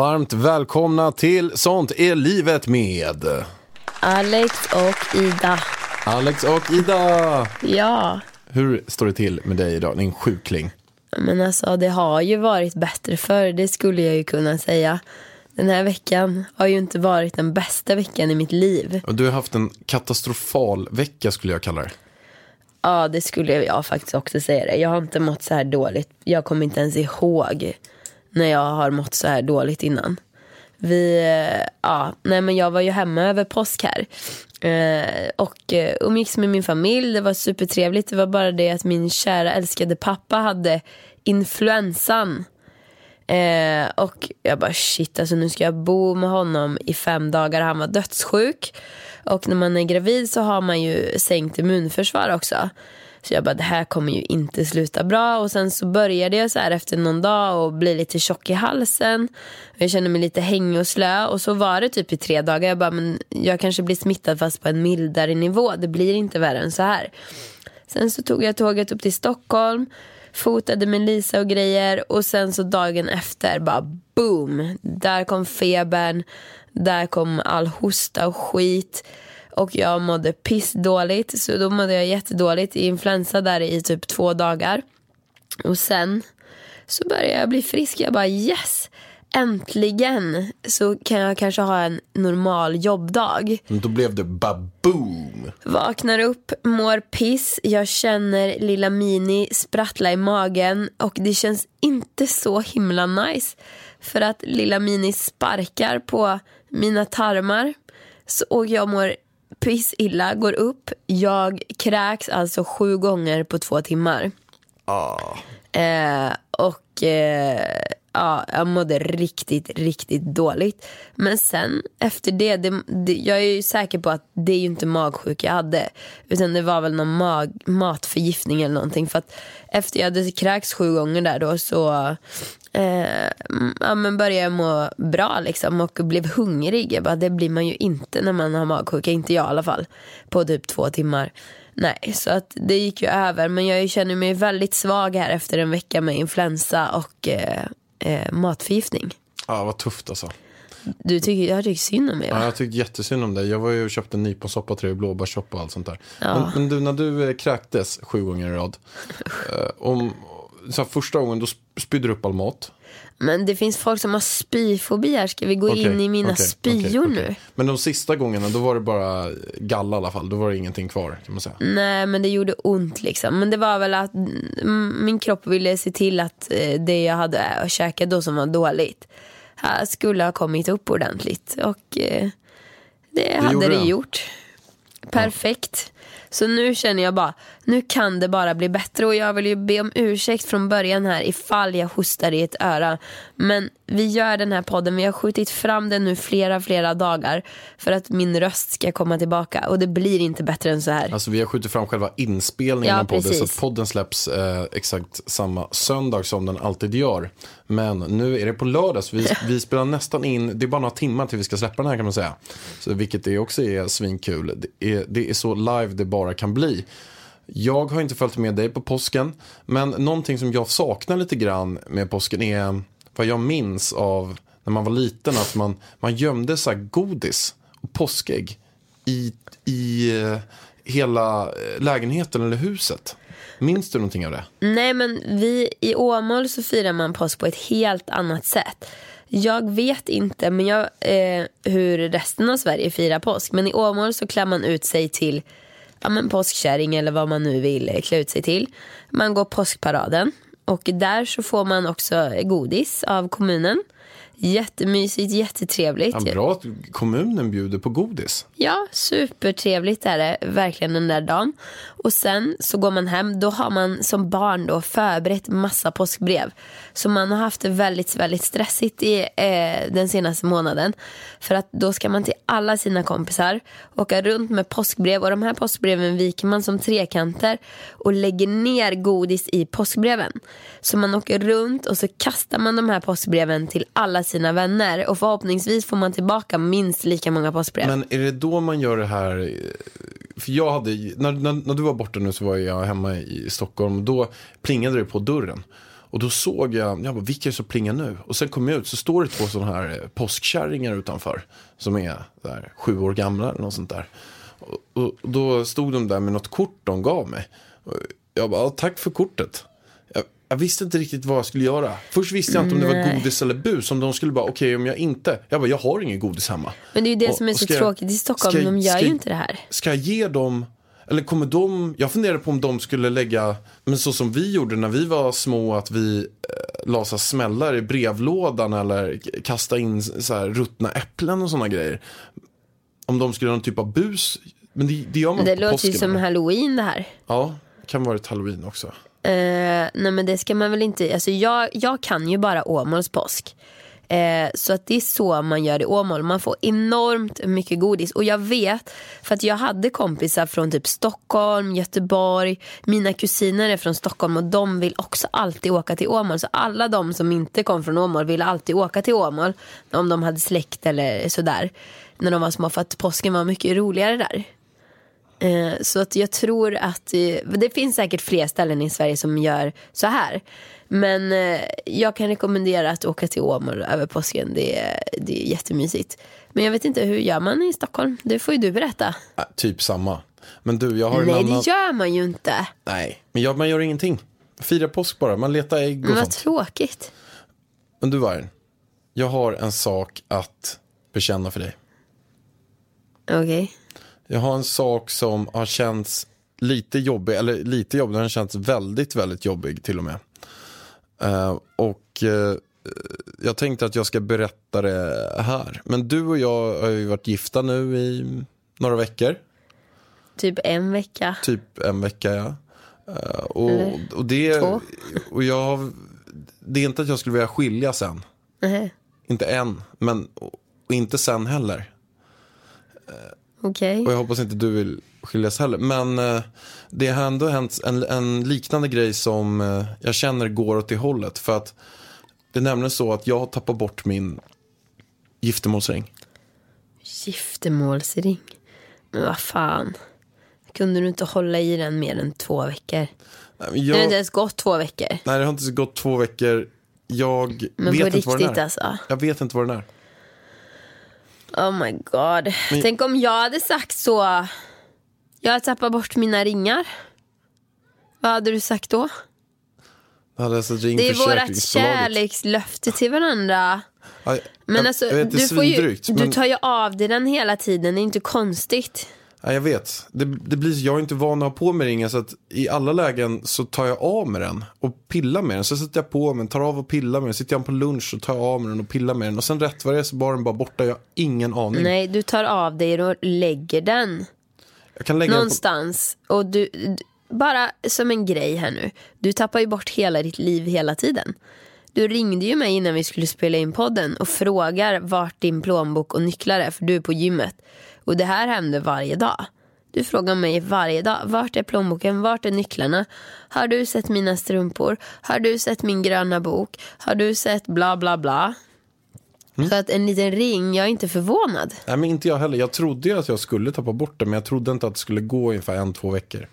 Varmt välkomna till Sånt är livet med Alex och Ida. Alex och Ida. Ja, Hur står det till med dig idag, din sjukling? men alltså det har ju varit bättre för det skulle jag ju kunna säga. Den här veckan har ju inte varit den bästa veckan i mitt liv. Och Du har haft en katastrofal vecka skulle jag kalla det. Ja, det skulle jag faktiskt också säga det. Jag har inte mått så här dåligt. Jag kommer inte ens ihåg när jag har mått så här dåligt innan. Vi, eh, ja, nej men jag var ju hemma över påsk här. Eh, och eh, umgicks med min familj, det var supertrevligt. Det var bara det att min kära älskade pappa hade influensan. Eh, och jag bara shit, alltså nu ska jag bo med honom i fem dagar. Han var dödssjuk. Och när man är gravid så har man ju sänkt immunförsvar också. Så jag bara det här kommer ju inte sluta bra. Och sen så började jag så här efter någon dag och bli lite tjock i halsen. Jag kände mig lite hängig och slö. Och så var det typ i tre dagar. Jag bara men jag kanske blir smittad fast på en mildare nivå. Det blir inte värre än så här. Sen så tog jag tåget upp till Stockholm, fotade med Lisa och grejer och sen så dagen efter bara boom, där kom febern, där kom all hosta och skit och jag mådde pissdåligt så då mådde jag jättedåligt i influensa där i typ två dagar. Och sen så började jag bli frisk, jag bara yes, äntligen så kan jag kanske ha en normal jobbdag. Men Då blev det baboom. Vaknar upp, mår piss, jag känner lilla Mini sprattla i magen och det känns inte så himla nice. För att lilla Mini sparkar på mina tarmar så, och jag mår piss illa, går upp. Jag kräks alltså sju gånger på två timmar. Eh, och eh, ja, jag mådde riktigt, riktigt dåligt. Men sen efter det, det, det, jag är ju säker på att det är ju inte magsjuk jag hade. Utan det var väl någon mag, matförgiftning eller någonting. För att efter jag hade kräkts sju gånger där då så eh, ja, men började må bra liksom och blev hungrig. Jag bara, det blir man ju inte när man har magsjuka, inte jag i alla fall. På typ två timmar. Nej, så att det gick ju över. Men jag känner mig väldigt svag här efter en vecka med influensa och eh, eh, matförgiftning. Ja, vad tufft alltså. Du tycker, jag tycker synd om mig Ja, va? jag tyckte jättesynd om dig. Jag var ju och köpte nyponsoppa till dig, blåbärssoppa och allt sånt där. Men, men du, när du eh, kräktes sju gånger i rad. eh, om, så första gången då sp- spydde du upp all mat. Men det finns folk som har spyfobi här. Ska vi gå Okej, in i mina okej, spyor okej. nu? Men de sista gångerna då var det bara galla i alla fall. Då var det ingenting kvar kan man säga. Nej men det gjorde ont liksom. Men det var väl att min kropp ville se till att eh, det jag hade käkat då som var dåligt här skulle ha kommit upp ordentligt. Och eh, det, hade gjorde det det. gjort. Perfekt. Så nu känner jag bara, nu kan det bara bli bättre och jag vill ju be om ursäkt från början här ifall jag hostar i ett öra. Men vi gör den här podden, vi har skjutit fram den nu flera, flera dagar för att min röst ska komma tillbaka och det blir inte bättre än så här. Alltså vi har skjutit fram själva inspelningen Ja, av podden så att podden släpps eh, exakt samma söndag som den alltid gör. Men nu är det på lördag så vi, vi spelar nästan in, det är bara några timmar till vi ska släppa den här kan man säga. Så, vilket det också är svinkul. Det är, det är så live det bara kan bli. Jag har inte följt med dig på påsken, men någonting som jag saknar lite grann med påsken är vad jag minns av när man var liten, att man, man gömde så här godis och påskägg i, i eh, hela eh, lägenheten eller huset. Minns du någonting av det? Nej men vi i Åmål så firar man påsk på ett helt annat sätt. Jag vet inte men jag, eh, hur resten av Sverige firar påsk. Men i Åmål så klär man ut sig till ja, men påskkärring eller vad man nu vill klä ut sig till. Man går påskparaden och där så får man också godis av kommunen. Jättemysigt, jättetrevligt. Ja, bra att kommunen bjuder på godis. Ja, supertrevligt är det verkligen den där dagen. Och sen så går man hem, då har man som barn då förberett massa påskbrev. Så man har haft det väldigt, väldigt stressigt i eh, den senaste månaden. För att då ska man till alla sina kompisar åka runt med påskbrev och de här påskbreven viker man som trekanter och lägger ner godis i påskbreven. Så man åker runt och så kastar man de här påskbreven till alla sina vänner och förhoppningsvis får man tillbaka minst lika många postbrev. Men är det då man gör det här? För jag hade, när, när, när du var borta nu så var jag hemma i Stockholm. Då plingade det på dörren. Och då såg jag, jag bara, vilka är det som plingar nu? Och sen kom jag ut så står det två sådana här eh, påskkärringar utanför. Som är där, sju år gamla eller något sånt där. Och, och då stod de där med något kort de gav mig. Och jag bara, tack för kortet. Jag, jag visste inte riktigt vad jag skulle göra. Först visste jag inte om det var godis eller bus. Om de skulle bara, okej om jag inte. Jag bara, jag har ingen godis hemma. Men det är ju det Och- som är så jag- tråkigt i Stockholm, jag- de gör ska ju jag- inte det här. Ska jag ge dem, eller kommer de, jag funderar på om de skulle lägga, men så som vi gjorde när vi var små, att vi eh, la smällar i brevlådan eller kasta in så här ruttna äpplen och sådana grejer. Om de skulle ha någon typ av bus, men det, det gör man Det på låter påsken. ju som halloween det här. Ja, kan vara ett halloween också. Eh, nej men det ska man väl inte, alltså jag, jag kan ju bara Åmåls påsk. Eh, så att det är så man gör i Åmål. Man får enormt mycket godis. Och jag vet, för att jag hade kompisar från typ Stockholm, Göteborg. Mina kusiner är från Stockholm och de vill också alltid åka till Åmål. Så alla de som inte kom från Åmål ville alltid åka till Åmål. Om de hade släkt eller sådär. När de var små för att påsken var mycket roligare där. Eh, Så att jag tror att det finns säkert fler ställen i Sverige som gör så här. Men eh, jag kan rekommendera att åka till Åmål över påsken. Det är, det är jättemysigt. Men jag vet inte, hur gör man i Stockholm? Det får ju du berätta. Äh, typ samma. Men du, jag har en Nej, annan... det gör man ju inte. Nej, men jag, man gör ingenting. Fira påsk bara, man letar ägg och Men vad sånt. tråkigt. Men du Vargen, jag har en sak att bekänna för dig. Okej. Jag har en sak som har känts lite jobbig, eller lite jobbig, den har känts väldigt, väldigt jobbig till och med. Eh, och eh, jag tänkte att jag ska berätta det här. Men du och jag har ju varit gifta nu i några veckor, Typ en vecka. typ en vecka ja. Eh, och, och det, två. och jag, det är inte att jag skulle vilja skilja sen. Nej. Inte än, men och inte sen heller. Okej. Och jag hoppas inte du vill skiljas heller. Men eh, det har ändå hänt en, en liknande grej som eh, jag känner går åt det hållet. För att det är nämligen så att jag har tappat bort min giftermålsring. Giftermålsring. Men vad fan. Kunde du inte hålla i den mer än två veckor? Men Det har inte Jag, ens gått två veckor. nej, det har inte gått två veckor. Jag Men vet inte vad den riktigt är. alltså. Jag vet inte vad den är. Oh my god. Men- Tänk om jag hade sagt så. Jag har tappat bort mina ringar. Vad hade du sagt då? Alltså Det är vårt kärlekslöfte till varandra. Men alltså, vet, du, får ju, svindrygt, du men- tar ju av dig den hela tiden. Det är inte konstigt. Ja, jag vet. Det, det blir, jag är inte van att ha på mig ringen så att i alla lägen så tar jag av med den och pillar med den. Så sätter jag på mig den, tar av och pillar med den. Sitter jag på lunch så tar jag av med den och pillar med den. Och sen rätt vad det är så var den bara borta. Jag har ingen aning. Nej, du tar av dig och lägger den Jag kan lägga den på... någonstans. Och du, du, bara som en grej här nu. Du tappar ju bort hela ditt liv hela tiden. Du ringde ju mig innan vi skulle spela in podden och frågar vart din plånbok och nycklar är för du är på gymmet. Och det här händer varje dag. Du frågar mig varje dag, vart är plånboken, vart är nycklarna? Har du sett mina strumpor? Har du sett min gröna bok? Har du sett bla bla bla? Så att en liten ring, jag är inte förvånad. Nej, men inte jag heller. Jag trodde ju att jag skulle tappa bort den. Men jag trodde inte att det skulle gå ungefär en, två veckor.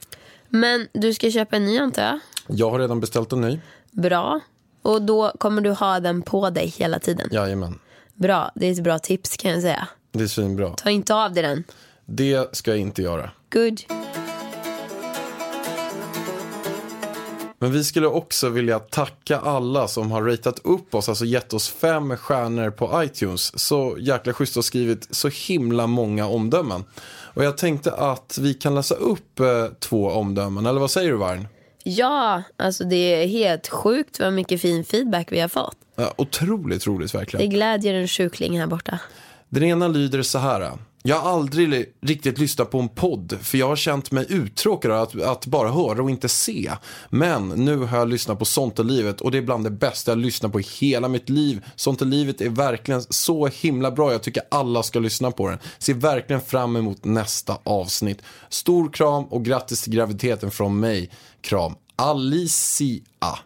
Men du ska köpa en ny antar jag? Jag har redan beställt en ny. Bra. Och då kommer du ha den på dig hela tiden. Jajamän. Bra, det är ett bra tips kan jag säga. Det är svinbra. Ta inte av dig den. Det ska jag inte göra. Good. Men vi skulle också vilja tacka alla som har ratat upp oss, alltså gett oss fem stjärnor på iTunes. Så jäkla schysst och skrivit så himla många omdömen. Och jag tänkte att vi kan läsa upp eh, två omdömen, eller vad säger du Varn? Ja, alltså det är helt sjukt vad mycket fin feedback vi har fått. Ja, otroligt roligt verkligen. Det glädjer en sjukling här borta. Den ena lyder så här. Jag har aldrig riktigt lyssnat på en podd för jag har känt mig uttråkad att, att bara höra och inte se. Men nu har jag lyssnat på Sånt är livet och det är bland det bästa jag lyssnat på i hela mitt liv. Sånt är livet är verkligen så himla bra. Jag tycker alla ska lyssna på den. Ser verkligen fram emot nästa avsnitt. Stor kram och grattis till graviditeten från mig. Kram. Alicia.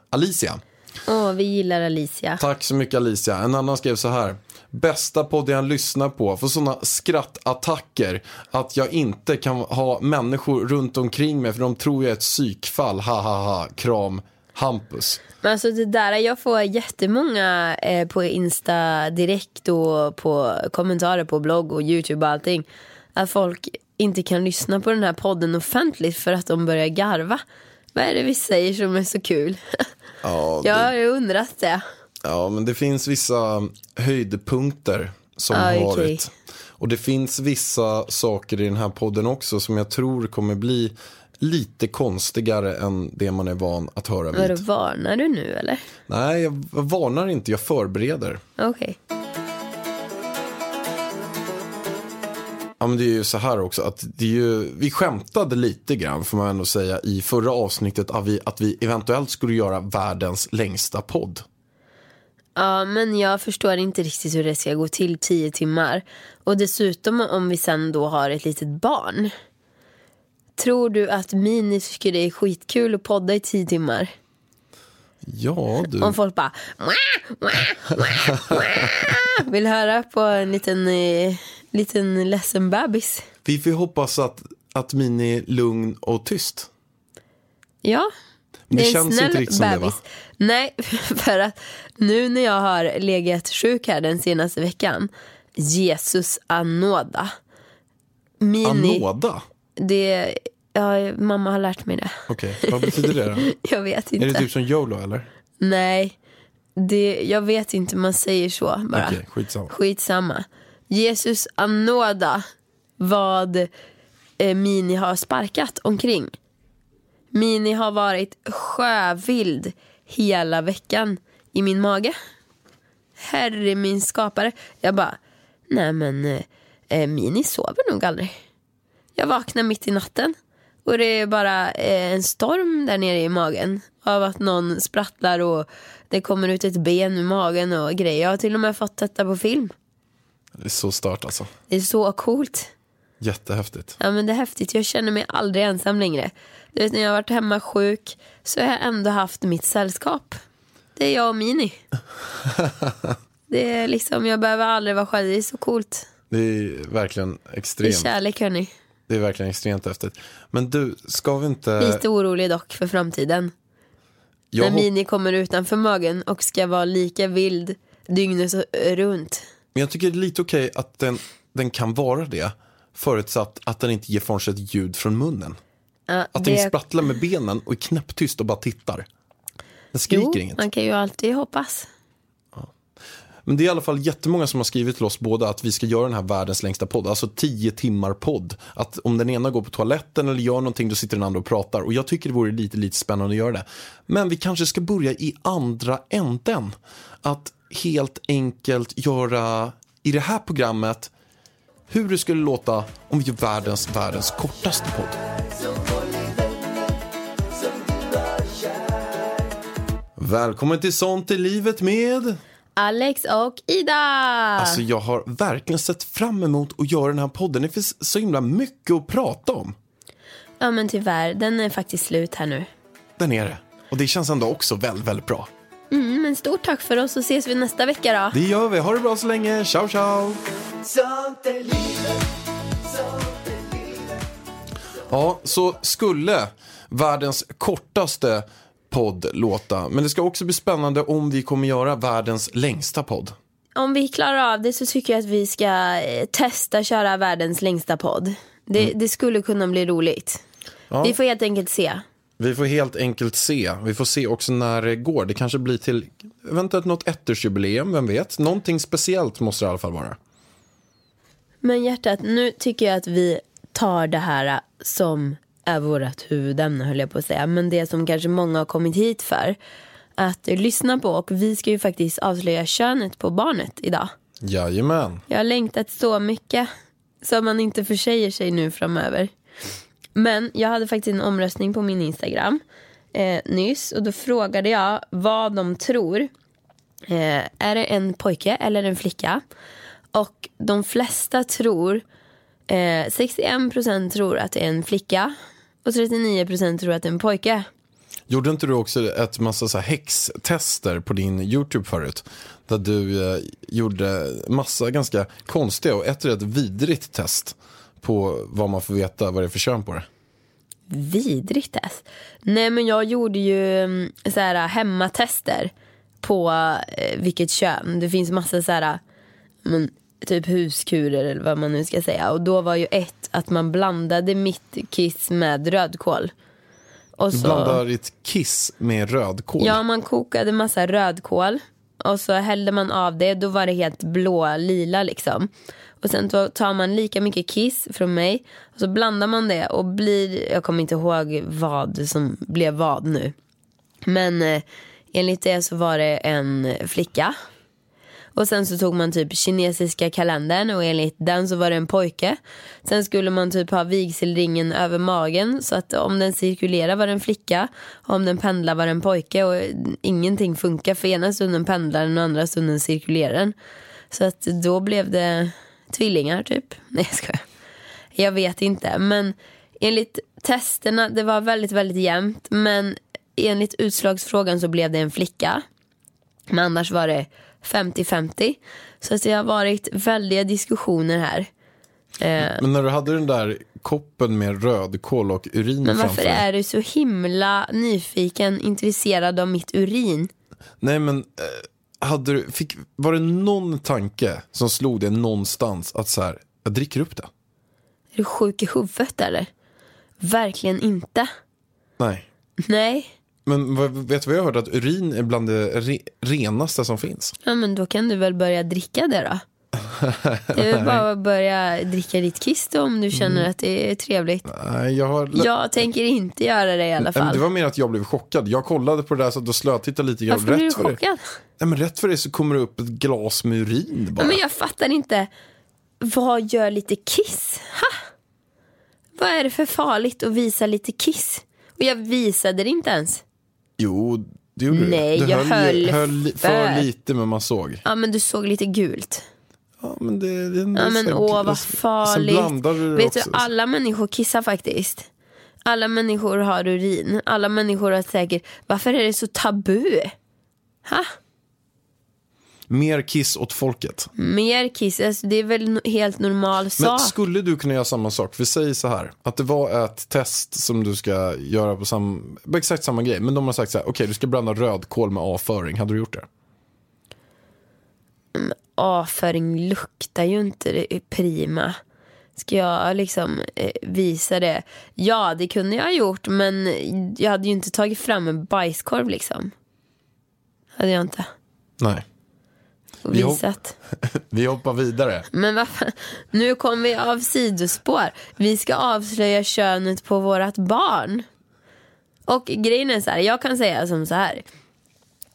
Alicia. Åh, vi gillar Alicia. Tack så mycket Alicia. En annan skrev så här. Bästa podden jag lyssnar på. Får sådana skrattattacker att jag inte kan ha människor runt omkring mig för de tror jag är ett psykfall. Ha ha ha. Kram. Hampus. Men alltså det där, jag får jättemånga eh, på Insta direkt och på kommentarer på blogg och Youtube och allting. Att folk inte kan lyssna på den här podden offentligt för att de börjar garva. Vad är det vi säger som är så kul? Ja, Jag det, har ju undrat det. Ja, men det finns vissa höjdpunkter som Ah, har okej. varit. Och det finns vissa saker i den här podden också som jag tror kommer bli lite konstigare än det man är van att höra Vadå, vid. varnar du nu eller? Nej, jag varnar inte, jag förbereder. Okej. Ja, men det är ju så här också att det är ju, vi skämtade lite grann får man ändå säga i förra avsnittet att vi, att vi eventuellt skulle göra världens längsta podd. Ja, men jag förstår inte riktigt hur det ska gå till tio timmar. Och dessutom om vi sen då har ett litet barn. Tror du att Mini tycker det är skitkul att podda i tio timmar? Ja, du. Om folk bara "Mwah, mwah, mwah, mwah." vill höra på en liten, eh, liten ledsen bebis. Vi får hoppas att, att Mini är lugn och tyst. Ja, Det en känns inte riktigt som det, va? Nej, för att nu när jag har legat sjuk här den senaste veckan. Jesus anåda. Mini, Anåda? det, ja, mamma har lärt mig det. Okej, vad betyder det då? Jag vet inte. Är det typ som YOLO eller? Nej, det, jag vet inte, man säger så bara. Okej, skitsamma. Skitsamma. Jesus anåda vad eh, Mini har sparkat omkring. Mini har varit sjövild hela veckan i min mage. Herre min skapare. Jag bara, nej men eh, eh, Mini sover nog aldrig. Jag vaknar mitt i natten och det är bara eh, en storm där nere i magen av att någon sprattlar och det kommer ut ett ben ur magen och grejer. Jag har till och med fått detta på film. Det är så stört alltså. Det är så coolt. Jättehäftigt. Ja men det är häftigt. Jag känner mig aldrig ensam längre. Du vet när jag har varit hemma sjuk så har jag ändå haft mitt sällskap. Det är jag och Mini. Det är liksom, jag behöver aldrig vara själv. Det är så coolt. Det är verkligen Det är extremt. kärlek hörni. Det är verkligen extremt häftigt. Men du, ska vi inte... Lite orolig dock för framtiden. Jag när Mini kommer utanför magen och ska vara lika vild dygnet runt. Men jag tycker det är lite okej att den, den kan vara det. Förutsatt att den inte ger från sig ett ljud från munnen. Ja, Att den det- sprattlar med benen och är knäpptyst och bara tittar. Den skriker jo, inget. man kan ju alltid hoppas. Men det är i alla fall jättemånga som har skrivit till oss båda att vi ska göra den här världens längsta podd. Alltså 10 timmar podd. Att om den ena går på toaletten eller gör någonting då sitter den andra och pratar. Och jag tycker det vore lite, lite spännande att göra det. Men vi kanske ska börja i andra änden. Att helt enkelt göra i det här programmet hur det skulle låta om vi gör världens, världens kortaste podd. Välkommen till Sånt i livet med... Alex och Ida! Alltså jag har verkligen sett fram emot att göra den här podden. Det finns så himla mycket att prata om. Ja men tyvärr, den är faktiskt slut här nu. Den är det. Och det känns ändå också väldigt, väldigt bra. Mm, men stort tack för oss så ses vi nästa vecka då. Det gör vi. Ha det bra så länge. Ciao, ciao. Sånt är livet, sånt är livet Ja, så skulle världens kortaste podd låta. Men det ska också bli spännande om vi kommer göra världens längsta podd. Om vi klarar av det så tycker jag att vi ska eh, testa köra världens längsta podd. Det, det skulle kunna bli roligt. Ja. Vi får helt enkelt se. Vi får helt enkelt se. Vi får se också när det går. Det kanske blir till eventuellt något ettårsjubileum, vem vet? Någonting speciellt måste det i alla fall vara. Men hjärtat, nu tycker jag att vi tar det här eh, som är vårt huvudämne höll jag på att säga. Men det som kanske många har kommit hit för. att lyssna på och vi ska ju faktiskt avslöja könet på barnet idag. Jajamän. Jag har längtat så mycket så man inte försäger sig nu framöver. Men jag hade faktiskt en omröstning på min Instagram eh, nyss och då frågade jag vad de tror. Eh, är det en pojke eller en flicka? Och de flesta tror, eh, 61% tror att det är en flicka och 39% tror att det är en pojke. Gjorde inte du också ett massa så här häxtester på din YouTube förut? Där du eh, gjorde massa ganska konstiga och ett rätt vidrigt test på vad man får veta vad det är för kön på det. Vidrigt test. Nej men jag gjorde ju mm, så här hemmatester på eh, vilket kön. Det finns massa så här men, typ huskurer eller vad man nu ska säga. Och då var ju ett att man blandade mitt kiss med rödkål. Och Du så, blandar ditt kiss med rödkål. ja man kokade massa rödkål. Och så hällde man av det, då var det helt blå lila liksom. Och sen tar man lika mycket kiss från mig. Och så blandar man det och blir, jag kommer inte ihåg vad som blev vad nu. Men eh, enligt det så var det en flicka. Och sen så tog man typ kinesiska kalendern och enligt den så var det en pojke. Sen skulle man typ ha vigselringen över magen så att om den cirkulerar var det en flicka. Om den pendlar var det en pojke och ingenting funkar för ena stunden pendlar den och andra stunden cirkulerar den. Så att då blev det tvillingar typ. Nej jag skojar. Jag vet inte men enligt testerna, det var väldigt väldigt jämnt men enligt utslagsfrågan så blev det en flicka. Men annars var det 50-50. Så att det har varit väldiga diskussioner här. Eh, Men när du hade den där koppen med rödkål och urin men framför varför dig. är du så himla nyfiken, intresserad av mitt urin? Nej men, eh, hade du, fick, var det någon tanke som slog dig någonstans att så här, jag dricker upp det? Är du sjuk i huvudet eller? Verkligen inte. Nej. Nej. Men vet du vad jag har hört? Att urin är bland det re, renaste som finns. Ja men då kan du väl börja dricka det då. Det är väl bara att börja dricka ditt kiss då om du känner att det är trevligt. Nej, jag har... Jag tänker inte göra det i alla Nej, men fall. det var mer att jag blev chockad. Jag kollade på det där så då slötittade lite grann. Varför du rätt för det, chockad? nej, men rätt för det så kommer det upp ett glas med urin bara. Men jag fattar inte. Vad gör lite kiss? Ha? Vad är det för farligt att visa lite kiss? Och jag visade det inte ens. Jo, det gjorde Nej, du. Du jag höll höll för lite men man såg. Ja men du såg lite gult. Ja, men det, det, det Ja men åh vad Sen farligt. blandade du det Vet du, också. alla människor kissar faktiskt. Alla människor har urin. Alla människor har säkert, varför är det så tabu? Ha? Mer kiss åt folket. Mer kiss, alltså, det är väl en helt normal Men sak. skulle du kunna göra samma sak? Vi säger så här, att det var ett test som du ska göra på, sam, på exakt samma grej. Men de har sagt så här, okej du ska blanda rödkål med avföring. Hade du gjort det? avföring luktar ju inte det är prima. Ska jag liksom eh, visa det? Ja, det kunde jag ha gjort, men jag hade ju inte tagit fram en bajskorv liksom. Hade jag inte. Nej. Och Vi visat. Vi hoppar vidare. Men varför? Nu kommer vi av sidospår. Vi ska avslöja könet på vårt barn. Och grejen är så här, jag kan säga som så här.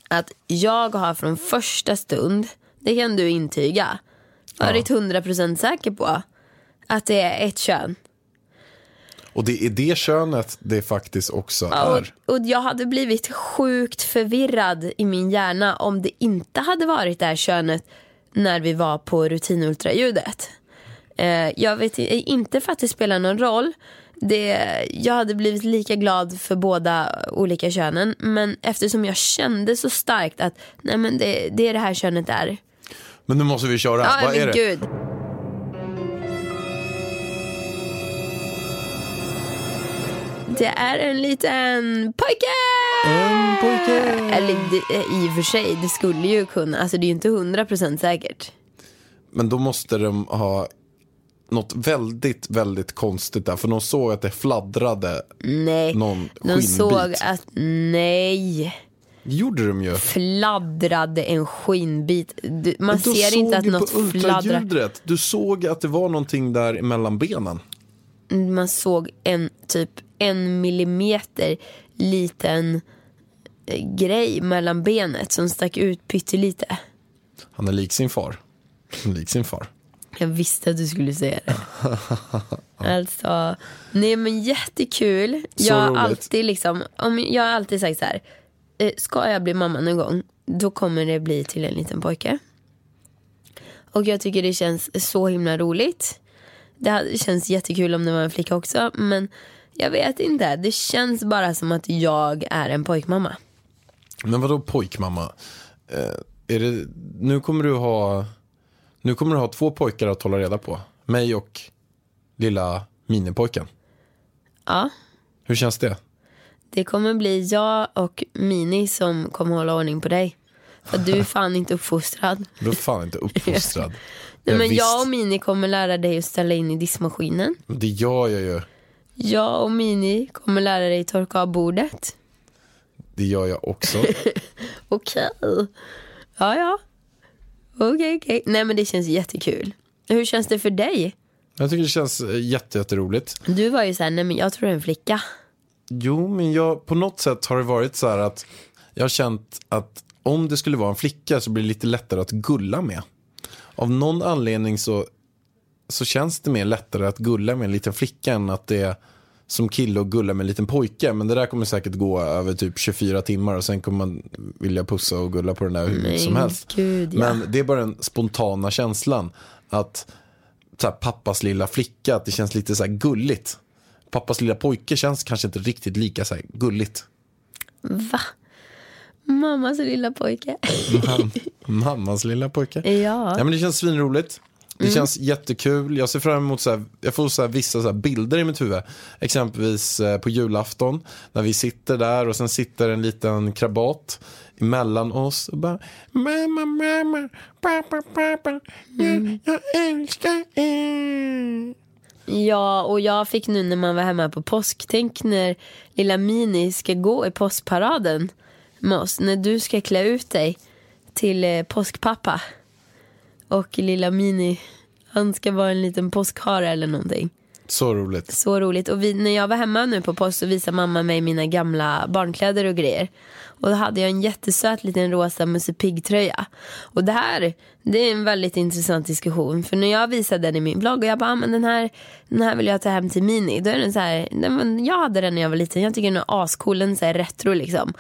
Att jag har från första stund, det kan du intyga, varit 100% säker på att det är ett kön. Och det är det könet det faktiskt också Ja, är. och, och jag hade blivit sjukt förvirrad i min hjärna om det inte hade varit det här könet när vi var på rutinultraljudet. Eh, jag vet inte för att det spelar någon roll. Det, jag hade blivit lika glad för båda olika könen. Men eftersom jag kände så starkt att nej men det, det är det här könet är. Men nu måste vi köra. Ja, Vad är det? gud. Det är en liten pojke! En pojke! Eller det, i och för sig, det skulle ju kunna. Alltså det är ju inte hundra procent säkert. Men då måste de ha något väldigt, väldigt konstigt där. För de såg att det fladdrade Nej, någon de skinnbit. såg att nej, Det gjorde de ju. fladdrade en skinnbit. Du, man ser inte att något fladdrar. Du såg att det var någonting där mellan benen. Man såg en typ en millimeter liten eh, grej mellan benet som stack ut pyttelite. Han är lik sin far. Lik sin far. Jag visste att du skulle säga det. alltså, nej men jättekul. Så jag har roligt. alltid liksom, om jag har alltid sagt så här. eh, Ska jag bli mamma någon gång, då kommer det bli till en liten pojke. Och jag tycker det känns så himla roligt. Det känns jättekul om det var en flicka också. Men jag vet inte, det känns bara som att jag är en pojkmamma. Men vadå pojkmamma? Eh, är det, nu kommer du ha Nu kommer du ha två pojkar att hålla reda på. Mig och lilla minipojken. Ja, Hur känns det? det kommer bli jag och Mini som kommer hålla ordning på dig. För du är fan inte uppfostrad. Du är fan inte uppfostrad. Nej, men visst. jag och Mini kommer lära dig att ställa in i diskmaskinen. Det gör jag ju. Jag och Mini kommer lära dig torka av bordet. Det gör jag också. Okej. Ja, ja. Okej, okej. Nej, men det känns jättekul. Hur känns det för dig? Jag tycker det känns eh, jätte, jätteroligt. Du var ju såhär, nej men jag tror det är en flicka. Jo, men jag, på något sätt har det varit så här att jag har känt att om det skulle vara en flicka så blir det lite lättare att gulla med. Av någon anledning så, så känns det mer lättare att gulla med en liten flicka än att det är som kille och gulla med en liten pojke. Men det där kommer säkert gå över typ 24 timmar och sen kommer man vilja pussa och gulla på den där hur mycket som helst. gud, ja. Men det är bara den spontana känslan att så här, pappas lilla flicka, att det känns lite så här gulligt. Pappas lilla pojke känns kanske inte riktigt lika så här gulligt. Va? Mammas lilla pojke. Mam- Mammas lilla pojke. ja. Ja men det känns svinroligt. Det känns jättekul. Jag ser fram emot så här, jag får så vissa så bilder i mitt huvud. Exempelvis eh, på julafton när vi sitter där och sen sitter en liten krabat emellan oss och bara Mamma, mamma, pappa, pappa, jag, jag älskar er. Ja, och jag fick nu när man var hemma på påsk. Tänk när lilla Mini ska gå i påskparaden oss. När du ska klä ut dig till eh, påskpappa. Och lilla Mini, han ska vara en liten påskhare eller någonting. Så roligt. Så roligt. Och vi, när jag var hemma nu på påsk så visade mamma mig mina gamla barnkläder och grejer. Och då hade jag en jättesöt liten rosa Musse Pigg-tröja. Och det här, det är en väldigt intressant diskussion. För när jag visade den i min blogg och jag bara, ah, men den här, den här vill jag ta hem till Mini. Då är den så här, men jag hade den när jag var liten. Jag tycker den är ascool, den är så här retro liksom.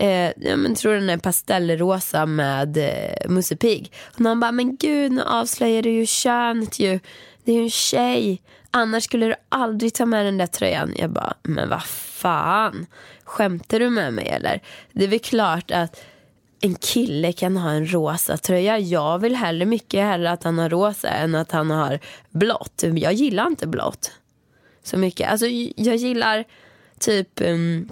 Eh, ja, men tror den är pastellrosa med eh, Musse Pigg. Och någon bara, men gud nu avslöjar du ju könet ju. Det är ju en tjej. Annars skulle du aldrig ta med den där tröjan. Jag bara, men vad fan. Skämtar du med mig eller? Det är väl klart att en kille kan ha en rosa tröja. Jag vill hellre mycket hellre att han har rosa än att han har blått. Jag gillar inte blått så mycket. Alltså jag gillar typ, um,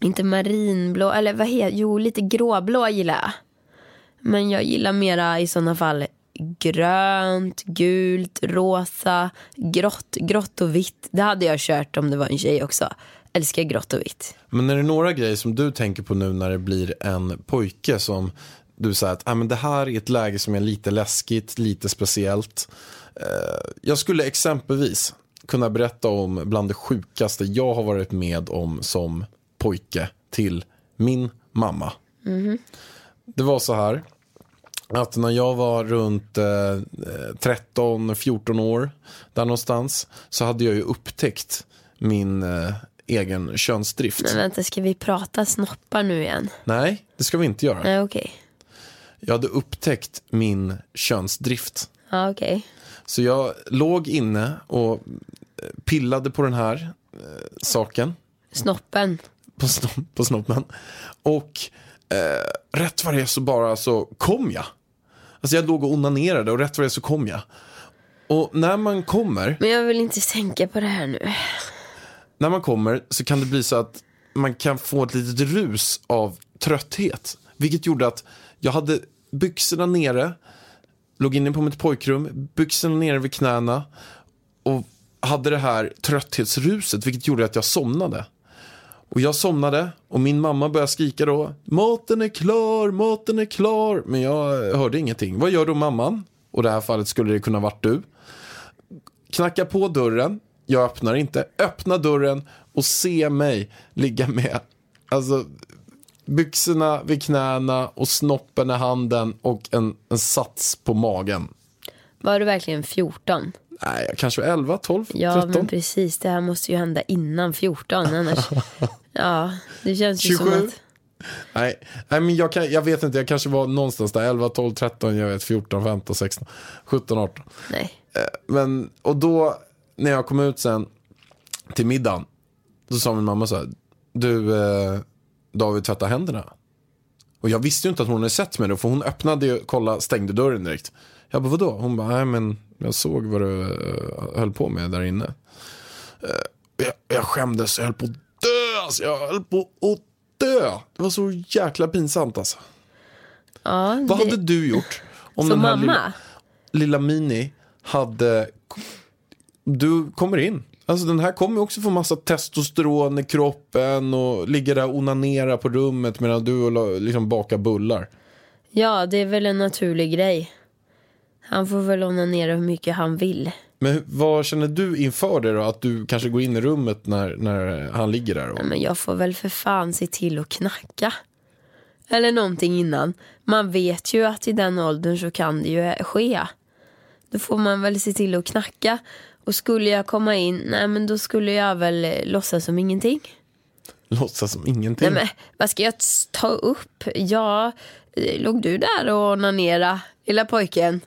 inte marinblå, eller vad heter, jo lite gråblå gillar jag. Men jag gillar mera i sådana fall grönt, gult, rosa, grått, grått och vitt. Det hade jag kört om det var en tjej också. Älskar grått och vitt. Men är det några grejer som du tänker på nu när det blir en pojke som du säger att ah, men det här är ett läge som är lite läskigt, lite speciellt. Eh, jag skulle exempelvis kunna berätta om bland det sjukaste jag har varit med om som pojke till min mamma. Det var så här att när jag var runt eh, 13-14 år där någonstans så hade jag ju upptäckt min eh, egen könsdrift. Men vänta, ska vi prata snoppar nu igen? Nej, det ska vi inte göra. Nej, okej. Jag hade upptäckt min könsdrift. Ja, okej. Så jag låg inne och eh, pillade på den här eh, saken, Snoppen. på, sno- på snoppen. Och eh, rätt vad det är så bara så kom jag. Alltså jag låg och onanerade och rätt vad det är så kom jag. Och när man kommer, Men jag vill inte tänka på det här nu. när man kommer så kan det bli så att man kan få ett litet rus av trötthet. Vilket gjorde att jag hade byxorna nere, låg inne på mitt pojkrum, byxorna nere vid knäna och hade det här trötthetsruset vilket gjorde att jag somnade. Och jag somnade och min mamma började skrika då Maten är klar, maten är klar Men jag hörde ingenting. Vad gör då mamman? Och i det här fallet skulle det kunna varit du. Knacka på dörren, jag öppnar inte. Öppna dörren och se mig ligga med alltså byxorna vid knäna och snoppen i handen och en, en sats på magen. Var du verkligen 14? Nej, kanske 11, 12, Ja 13. men precis, det här måste ju hända innan 14 annars. ja, det känns ju som 27? att... Nej, nej men jag, kan, jag vet inte, jag kanske var någonstans där 11, 12, 13, jag vet 14, 15, 16, 17, 18. Nej. Men, och då när jag kom ut sen till middagen, då sa min mamma så här, du eh, David tvätta händerna. Och jag visste ju inte att hon hade sett mig då, för hon öppnade ju, kolla, stängde dörren direkt. Jag bara, vadå? Hon bara, nej men jag såg vad du eh, höll på med där inne. Eh, jag, jag skämdes, jag höll på att dö, alltså, jag höll på att dö. Det var så jäkla pinsamt alltså. Ja, Vad det... hade du gjort om Som den här mamma? lilla, lilla Mini hade... Du kommer in. Alltså den här kommer också få massa testosteron i kroppen och ligger där och onanerar på rummet medan du och liksom bakar bullar. Ja, det är väl en naturlig grej. Han får väl onanera hur mycket han vill. Men vad känner du inför det då? Att du kanske går in i rummet när, när han ligger där? Och... Men jag får väl för fan se till att knacka. Eller någonting innan. Man vet ju att i den åldern så kan det ju ske. Då får man väl se till att knacka. Och skulle jag komma in, nej men då skulle jag väl eh, låtsas som ingenting. Låtsas som ingenting. Nej men vad ska jag ta upp? Ja, eh, låg du där och onanera, lilla pojken?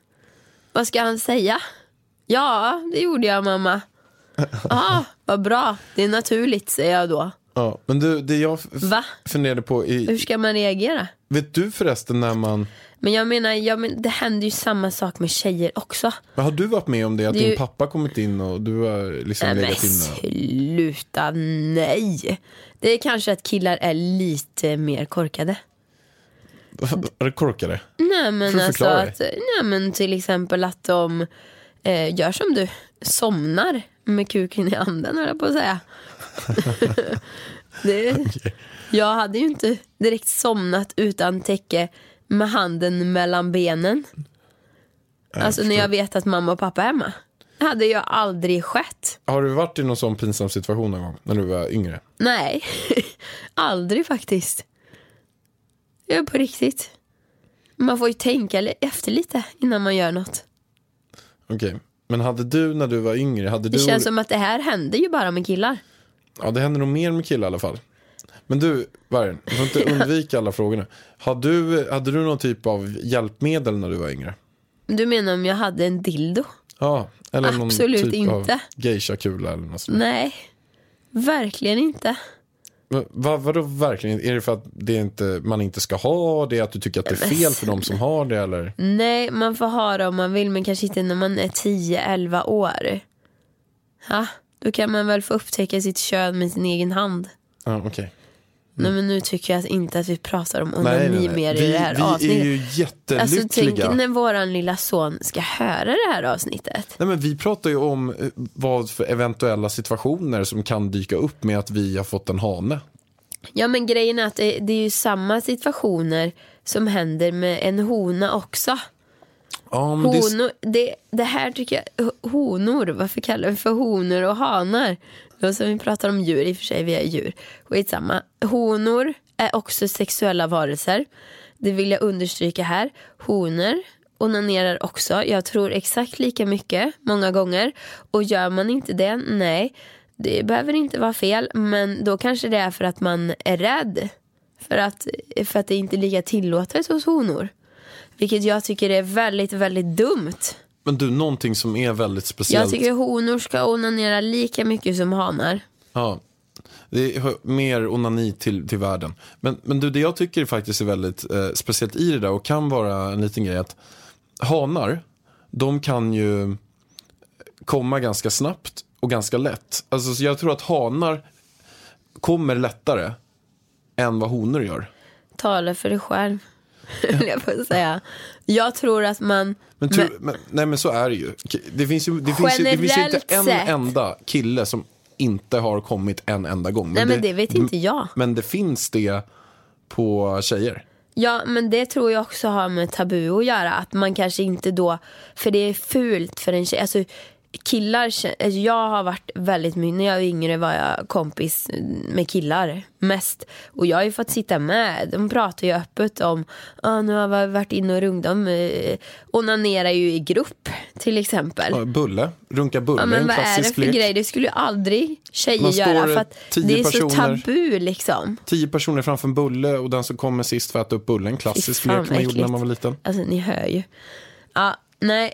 Vad ska han säga? Ja, det gjorde jag mamma. Ja, vad bra. Det är naturligt, säger jag då. Ja, men du, det jag Va? funderade på, Hur i, ska man reagera? vet du förresten när man, Men jag menar, ja, men det händer ju samma sak med tjejer också. men har du varit med om det? Att Det din ju- pappa kommit in och du har liksom Nej legat inne? sluta, nej. Det är kanske att killar är lite mer korkade. Är det korkade? Nej men alltså att, nej men till exempel att de eh, gör som du, somnar med kuken i handen höll jag på att säga. det, Jag hade ju inte direkt somnat utan täcke med handen mellan benen. alltså när jag vet att mamma och pappa är hemma. Det hade ju aldrig skett. Har du varit i någon sån pinsam situation någon gång när du var yngre? Nej, aldrig faktiskt. Är på riktigt. Man får ju tänka efter lite innan man gör något. Okej, men hade du när du var yngre, hade Det du... känns som att det här händer ju bara med killar. Ja, det händer nog mer med killar i alla fall. Men du, Vargen, du får inte undvika alla frågorna. Hade du, hade du någon typ av hjälpmedel när du var yngre? Du menar om jag hade en dildo? Ja, eller någon Absolut typ inte. av geisha-kula eller något sånt. Nej, verkligen inte. Vad, vadå verkligen? Är det för att det inte, man inte ska ha det? Att du tycker att det är fel för de som har det? Eller? Nej, man får ha det om man vill men kanske inte när man är 10-11 år. Ja, då kan man väl få upptäcka sitt kön med sin egen hand. Ja, okej. Nej men nu tycker jag inte att vi pratar om Nej, nej, onani nej. mer i Vi, det här vi avsnittet. är ju Alltså jättelyckliga. tänk när våran lilla son ska höra det här avsnittet. Nej, men vi pratar ju om eh, vad för eventuella situationer som kan dyka upp med att vi har fått en hane. Ja men grejen är att det, det är ju samma situationer som händer med en hona också. Ja, men det, Honor, det, det här tycker jag, ho- honor, varför kallar vi för honor och hanar? Då som vi pratar om djur, i och för sig vi är djur. Skitsamma. Honor är också sexuella varelser. Det vill jag understryka här. Honor onanerar också. Jag tror exakt lika mycket många gånger. Och gör man inte det, nej. Det behöver inte vara fel. Men då kanske det är för att man är rädd. För att, för att det inte är lika tillåtet hos honor. Vilket jag tycker är väldigt, väldigt dumt men du, någonting som är väldigt speciellt. Jag tycker honor ska onanera lika mycket som hanar. Ja, det är mer onani till, till världen. Men, men du, det jag tycker faktiskt är väldigt eh, speciellt i det där och kan vara en liten grej att hanar, de kan ju komma ganska snabbt och ganska lätt. Alltså, så jag tror att hanar kommer lättare än vad honor gör. Tala för dig själv. vill jag säga. Jag tror att man... Men, tror, men, nej men så är det ju. Det finns ju, det finns ju, det finns ju inte en sett. enda kille som inte har kommit en enda gång. Nej men det vet inte jag. Men det finns det på tjejer. Ja men det tror jag också har med tabu att göra. Att man kanske inte då, för det är fult för en tjej. Alltså, killar, alltså jag har varit väldigt mycket, när jag var yngre var jag kompis med killar mest. Och jag har ju fått sitta med, de pratar ju öppet om, ah, nu har vi varit inne och rungt, de eh, onanerar ju i grupp till exempel. Bulle, runka bulle Ja, men en vad är det för lek. grej? Det skulle ju aldrig tjejer Man göra för att det är så personer- tabu liksom. Tio personer framför en bulle och den som kommer sist får äta upp bullen. Klassisk lek man gjorde när man var liten. Alltså ni hör ju. Ja, nej.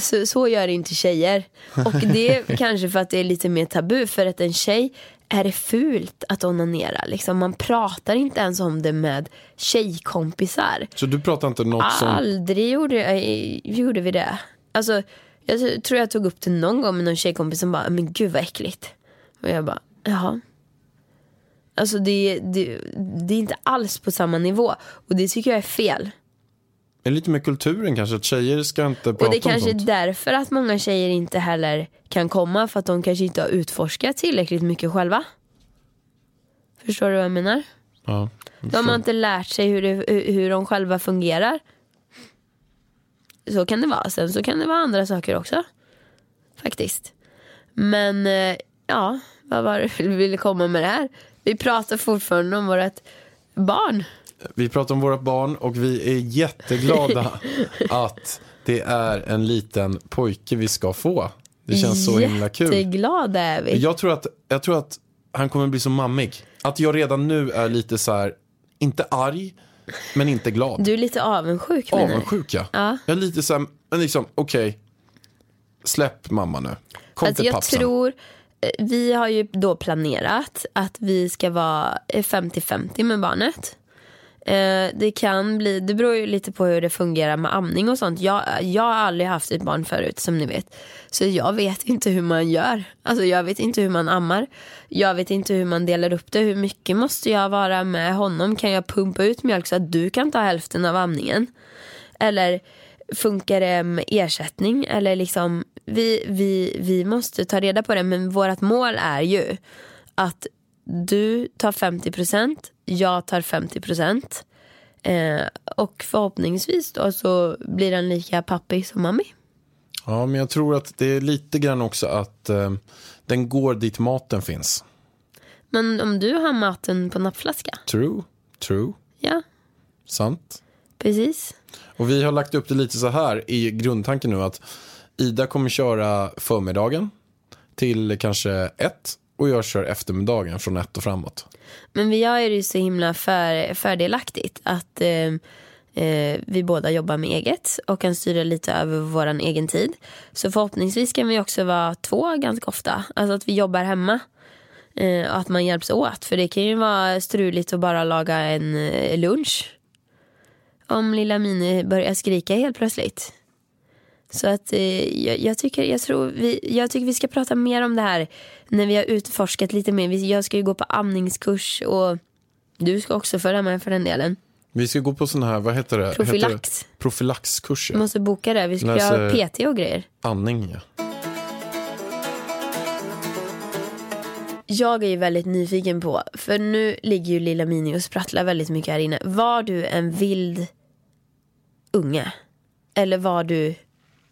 Så, så gör inte tjejer. Och det är kanske för att det är lite mer tabu. För att en tjej är det fult att onanera. Liksom, man pratar inte ens om det med tjejkompisar. Så du pratar inte något som... Aldrig gjorde, eh, gjorde vi det. Alltså, jag tror jag tog upp det någon gång med någon tjejkompis som bara, men gud vad äckligt. Och jag bara, jaha. Alltså det, det, det är inte alls på samma nivå. Och det tycker jag är fel. Är lite med kulturen kanske, att tjejer ska inte prata Och det om kanske är sånt. därför att många tjejer inte heller kan komma för att de kanske inte har utforskat tillräckligt mycket själva. Förstår du vad jag menar? Ja, De har inte lärt sig hur, det, hur- hur de själva fungerar. Så kan det vara. Sen så kan det vara andra saker också. Faktiskt. Men eh, ja, vad var det vi ville komma med det här? Vi pratar fortfarande om vårt barn. Vi pratar om våra barn och vi är jätteglada att det är en liten pojke vi ska få. Det känns så himla kul. Jätteglada är vi. Jag tror, att, jag tror att han kommer bli så mammig. Att jag redan nu är lite så här, inte arg, men inte glad. Du är lite avundsjuk menar? Avundsjuk ja. Ja. Jag är lite så här, men liksom, okej. Släpp mamma nu. Kom Alltså till jag pappsen. tror, eh, vi har ju då planerat att vi ska vara eh, 50-50 med barnet. Eh, det kan bli, det beror ju lite på hur det fungerar med amning och sånt. Jag, jag har aldrig haft ett barn förut som ni vet. Så jag vet inte hur man gör. Alltså jag vet inte hur man ammar. Jag vet inte hur man delar upp det. Hur mycket måste jag vara med honom? Kan jag pumpa ut mjölk så att du kan ta hälften av amningen? Eller funkar det med ersättning? Eller liksom, vi, vi, vi måste ta reda på det. Men vårt mål är ju att du tar 50%, jag tar 50%. Eh, och förhoppningsvis då så blir den lika pappig som mammi. Ja, men jag tror att det är lite grann också att eh, den går dit maten finns. Men om du har maten på nappflaska, True, true, ja sant. precis. Och vi har lagt upp det lite så här i grundtanken nu att Ida kommer köra förmiddagen till kanske ett och jag kör eftermiddagen från ett och framåt. Men vi gör det ju så himla för, fördelaktigt att eh, eh, vi båda jobbar med eget och kan styra lite över vår egen tid. Så förhoppningsvis kan vi också vara två ganska ofta. Alltså att vi jobbar hemma. Eh, och att man hjälps åt. För det kan ju vara struligt att bara laga en eh, lunch. Om lilla Mini börjar skrika helt plötsligt. Så att eh, jag, jag, tycker, jag, tror vi, jag tycker vi ska prata mer om det här när vi har utforskat lite mer. Jag ska ju gå på amningskurs och du ska också följa med för den delen. Vi ska gå på sån här, vad heter det? Profylax. Profylaxkurser. Vi måste boka det. Vi ska Läser- göra PT och grejer. Andning, ja. Jag är ju väldigt nyfiken på, för nu ligger ju lilla Mini och sprattlar väldigt mycket här inne. Var du en vild unge? Eller var du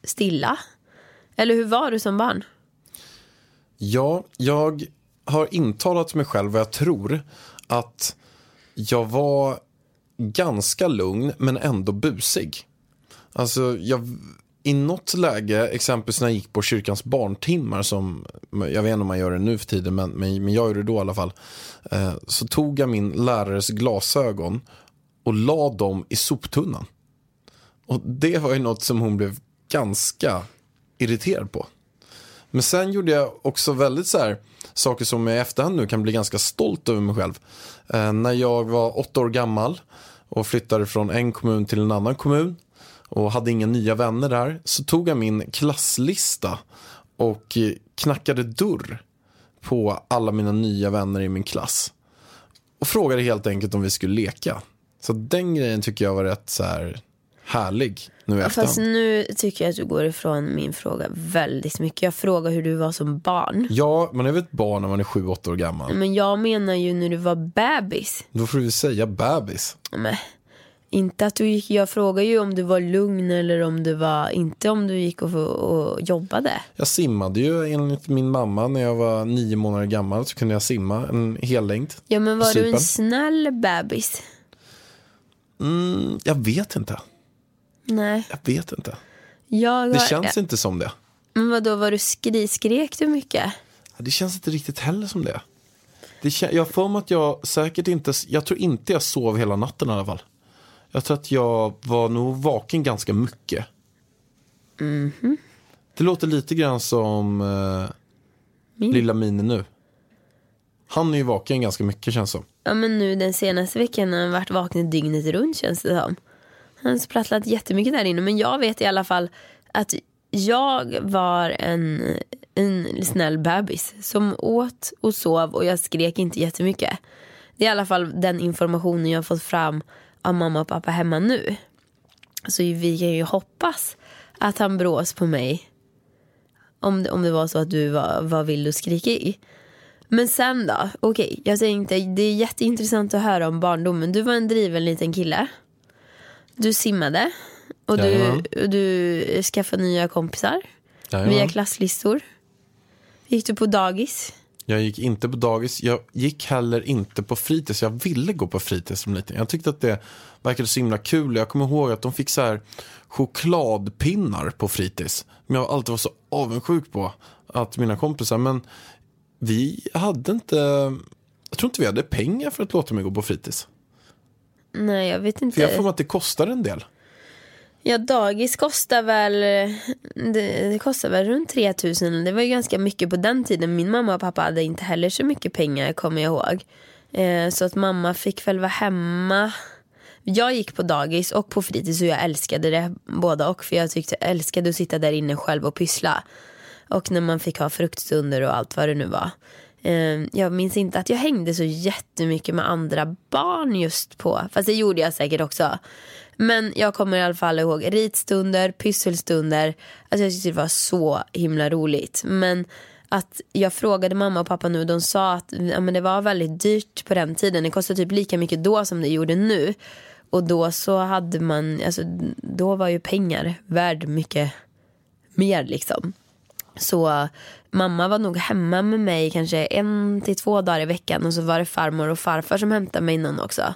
stilla? Eller hur var du som barn? Ja, jag har intalat mig själv vad jag tror att jag var ganska lugn men ändå busig. Alltså, jag, i något läge, exempelvis när jag gick på kyrkans barntimmar som, jag vet inte om man gör det nu för tiden, men, men, men jag gjorde det då i alla fall. Eh, så tog jag min lärares glasögon och la dem i soptunnan. Och det var ju något som hon blev ganska irriterad på. Men sen gjorde jag också väldigt så här, saker som jag i efterhand nu kan bli ganska stolt över mig själv. Eh, när jag var åtta år gammal och flyttade från en kommun till en annan kommun och hade inga nya vänner där så tog jag min klasslista och knackade dörr på alla mina nya vänner i min klass. Och frågade helt enkelt om vi skulle leka. Så den grejen tycker jag var rätt så här härlig nu i Fast nu tycker jag att du går ifrån min fråga väldigt mycket. Jag frågar hur du var som barn. Ja, man är väl ett barn när man är sju, åtta år gammal. Men jag menar ju när du var bebis. Då får vi säga bebis. Men, inte att du gick, jag frågar ju om du var lugn eller om du var, inte om du gick och, och jobbade. Jag simmade ju enligt min mamma när jag var nio månader gammal så kunde jag simma en hel längd. Ja men var du en snäll bebis? Mm, jag vet inte. Nej. Jag vet inte. Jag Det har, känns inte som det. Men vad då var du skri, skrek du mycket? Det känns inte riktigt heller som det. det kän- jag för mig att jag säkert inte, jag tror inte jag sov hela natten i alla fall. Jag tror att jag var nog vaken ganska mycket. Mhm. Det låter lite grann som eh, Min- lilla Mini nu. Han är ju vaken ganska mycket känns som. Ja men nu den senaste veckan har han varit vaken dygnet runt känns det som. Han sprattlade sprattlat jättemycket där inne men jag vet i alla fall att jag var en, en snäll bebis som åt och sov och jag skrek inte jättemycket. Det är i alla fall den informationen jag har fått fram av mamma och pappa hemma nu. Så vi kan ju hoppas att han brås på mig om det, om det var så att du var, var vild och skrikig. Men sen då? Okej, jag tänkte det är jätteintressant att höra om barndomen. Du var en driven liten kille. Du simmade. Och du, och du skaffade nya kompisar. Jajamän. Via klasslistor. Gick du på dagis? Jag gick inte på dagis. Jag gick heller inte på fritids. Jag ville gå på fritids som liten. Jag tyckte att det verkade så himla kul. Jag kommer ihåg att de fick så här chokladpinnar på fritids. Men jag alltid var så avundsjuk på att mina kompisar. Men vi hade inte, jag tror inte vi hade pengar för att låta mig gå på fritids. Nej, jag vet inte. För jag får att det kostar en del. Ja, dagis kostar väl, det, det kostar väl runt 3000. Det var ju ganska mycket på den tiden. Min mamma och pappa hade inte heller så mycket pengar kommer jag ihåg. Eh, så att mamma fick väl vara hemma. Jag gick på dagis och på fritids och jag älskade det båda och. För jag tyckte jag älskade att sitta där inne själv och pyssla. Och när man fick ha fruktstunder och allt vad det nu var. Eh, Jag minns inte att jag hängde så jättemycket med andra barn just på. Fast det gjorde jag säkert också. Men jag kommer i alla fall ihåg ritstunder, pysselstunder. Alltså jag tyckte det var så himla roligt. Men att jag frågade mamma och pappa nu. och De sa att ja, men det var väldigt dyrt på den tiden. Det kostade typ lika mycket då som det gjorde nu. Och då så hade man, alltså då var ju pengar värd mycket mer liksom. Så mamma var nog hemma med mig kanske en till två dagar i veckan och så var det farmor och farfar som hämtade mig någon också.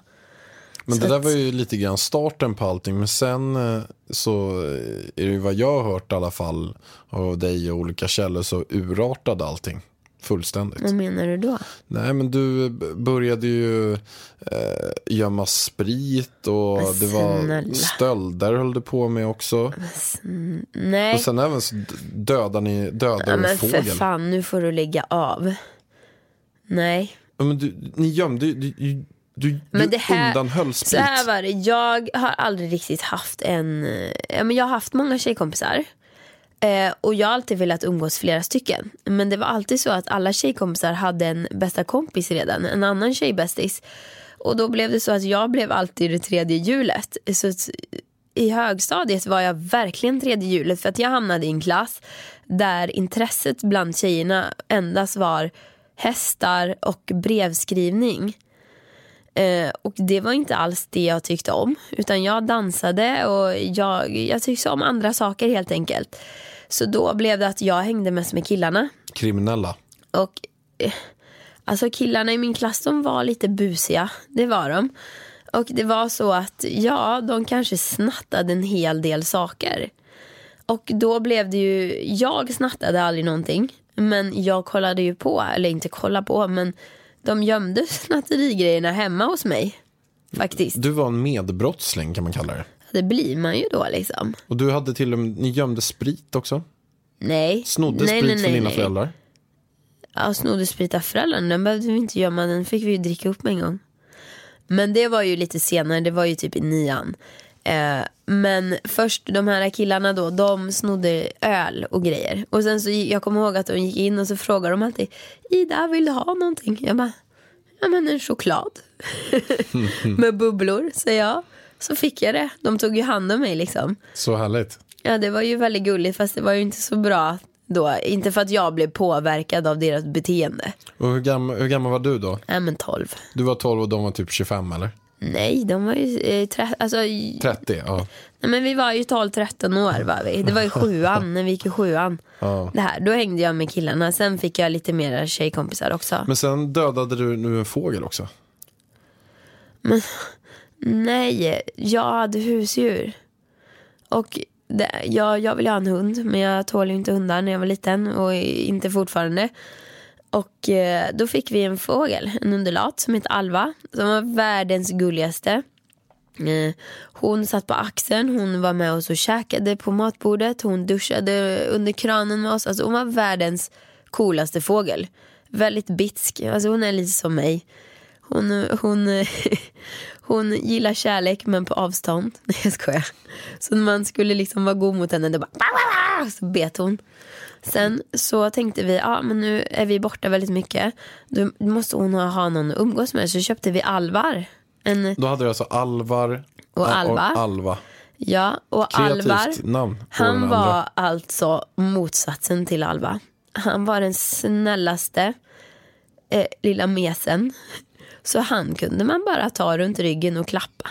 Men Så det där var ju lite grann starten på allting. Men sen eh, så eh, är det ju vad jag har hört i alla fall av dig och olika källor så urartade allting fullständigt. Vad menar du då? Nej men du började ju eh, gömma sprit och Men det var stölder höll du på med också. Nej. Och sen även så dödade ni dödade ja, en men för fågel. fan, nu får du lägga av. Nej. Ja, men du, ni gömde ju, du, du, du, Men det här, undanhöll så sprit. här var det, jag har aldrig riktigt haft en, ja, men jag har haft många tjejkompisar. Eh, och jag har alltid velat umgås flera stycken. Men det var alltid så att alla tjejkompisar hade en bästa kompis redan, en annan tjejbästis. Och då blev det så att jag blev alltid det tredje hjulet. Så att i högstadiet var jag verkligen tredje hjulet för att jag hamnade i en klass där intresset bland tjejerna endast var hästar och brevskrivning. Eh, och det var inte alls det jag tyckte om. Utan jag dansade och jag, jag tyckte om andra saker helt enkelt. Så då blev det att jag hängde mest med killarna. Kriminella. Och eh, alltså killarna i min klass de var lite busiga. Det var de. Och det var så att ja, de kanske snattade en hel del saker. Och då blev det ju, jag snattade aldrig någonting. Men jag kollade ju på, eller inte kolla på, men de gömde snatterigrejerna hemma hos mig. Faktiskt. Du var en medbrottsling kan man kalla det. Det blir man ju då liksom. Och du hade till och med, ni gömde sprit också. Nej. Snodde nej, sprit nej, från nej, dina nej. föräldrar. Ja, snodde sprit av föräldrarna. Den behövde vi inte gömma. Den fick vi ju dricka upp med en gång. Men det var ju lite senare. Det var ju typ i nian. Eh, men först de här killarna då, de snodde öl och grejer. Och sen så jag kommer ihåg att de gick in och så frågade de alltid Ida vill du ha någonting? Jag bara, ja men en choklad. Med bubblor säger jag. Så fick jag det. De tog ju hand om mig liksom. Så härligt. Ja det var ju väldigt gulligt fast det var ju inte så bra då. Inte för att jag blev påverkad av deras beteende. Och hur, gammal, hur gammal var du då? Nej men 12. Du var 12 och de var typ 25 eller? Nej, de var ju eh, tre, alltså, i- 30? Ja. nej, men vi var ju 12-13 år var vi. Det var ju sjuan, när vi gick i sjuan. Ja. Det här, då hängde jag med killarna. Sen fick jag lite mera tjejkompisar också. Men sen dödade du nu en fågel också. Nej, jag hade husdjur. Och det, jag, jag ville ha en hund, men jag tål ju inte hundar när jag var liten och inte fortfarande. Och eh, då fick vi en fågel, en undulat som hette Alva, som var världens gulligaste. Eh, hon satt på axeln, hon var med oss och käkade på matbordet, hon duschade under kranen med oss. Alltså hon var världens coolaste fågel. Väldigt bitsk, alltså hon är lite som mig. Hon, hon, hon gillar kärlek men på avstånd. Nej jag skojar. Så när man skulle liksom vara god mot henne då bara så bet hon. Sen så tänkte vi, ja men nu är vi borta väldigt mycket. Då måste hon ha, någon att umgås med. Så köpte vi alvar. En, Då hade du alltså Alvar Och Alva. Alva. ja, och Kreativt Alvar. namn Han var alltså motsatsen till Alva. Han var den snällaste eh, lilla mesen. Så han kunde man bara ta runt ryggen och klappa.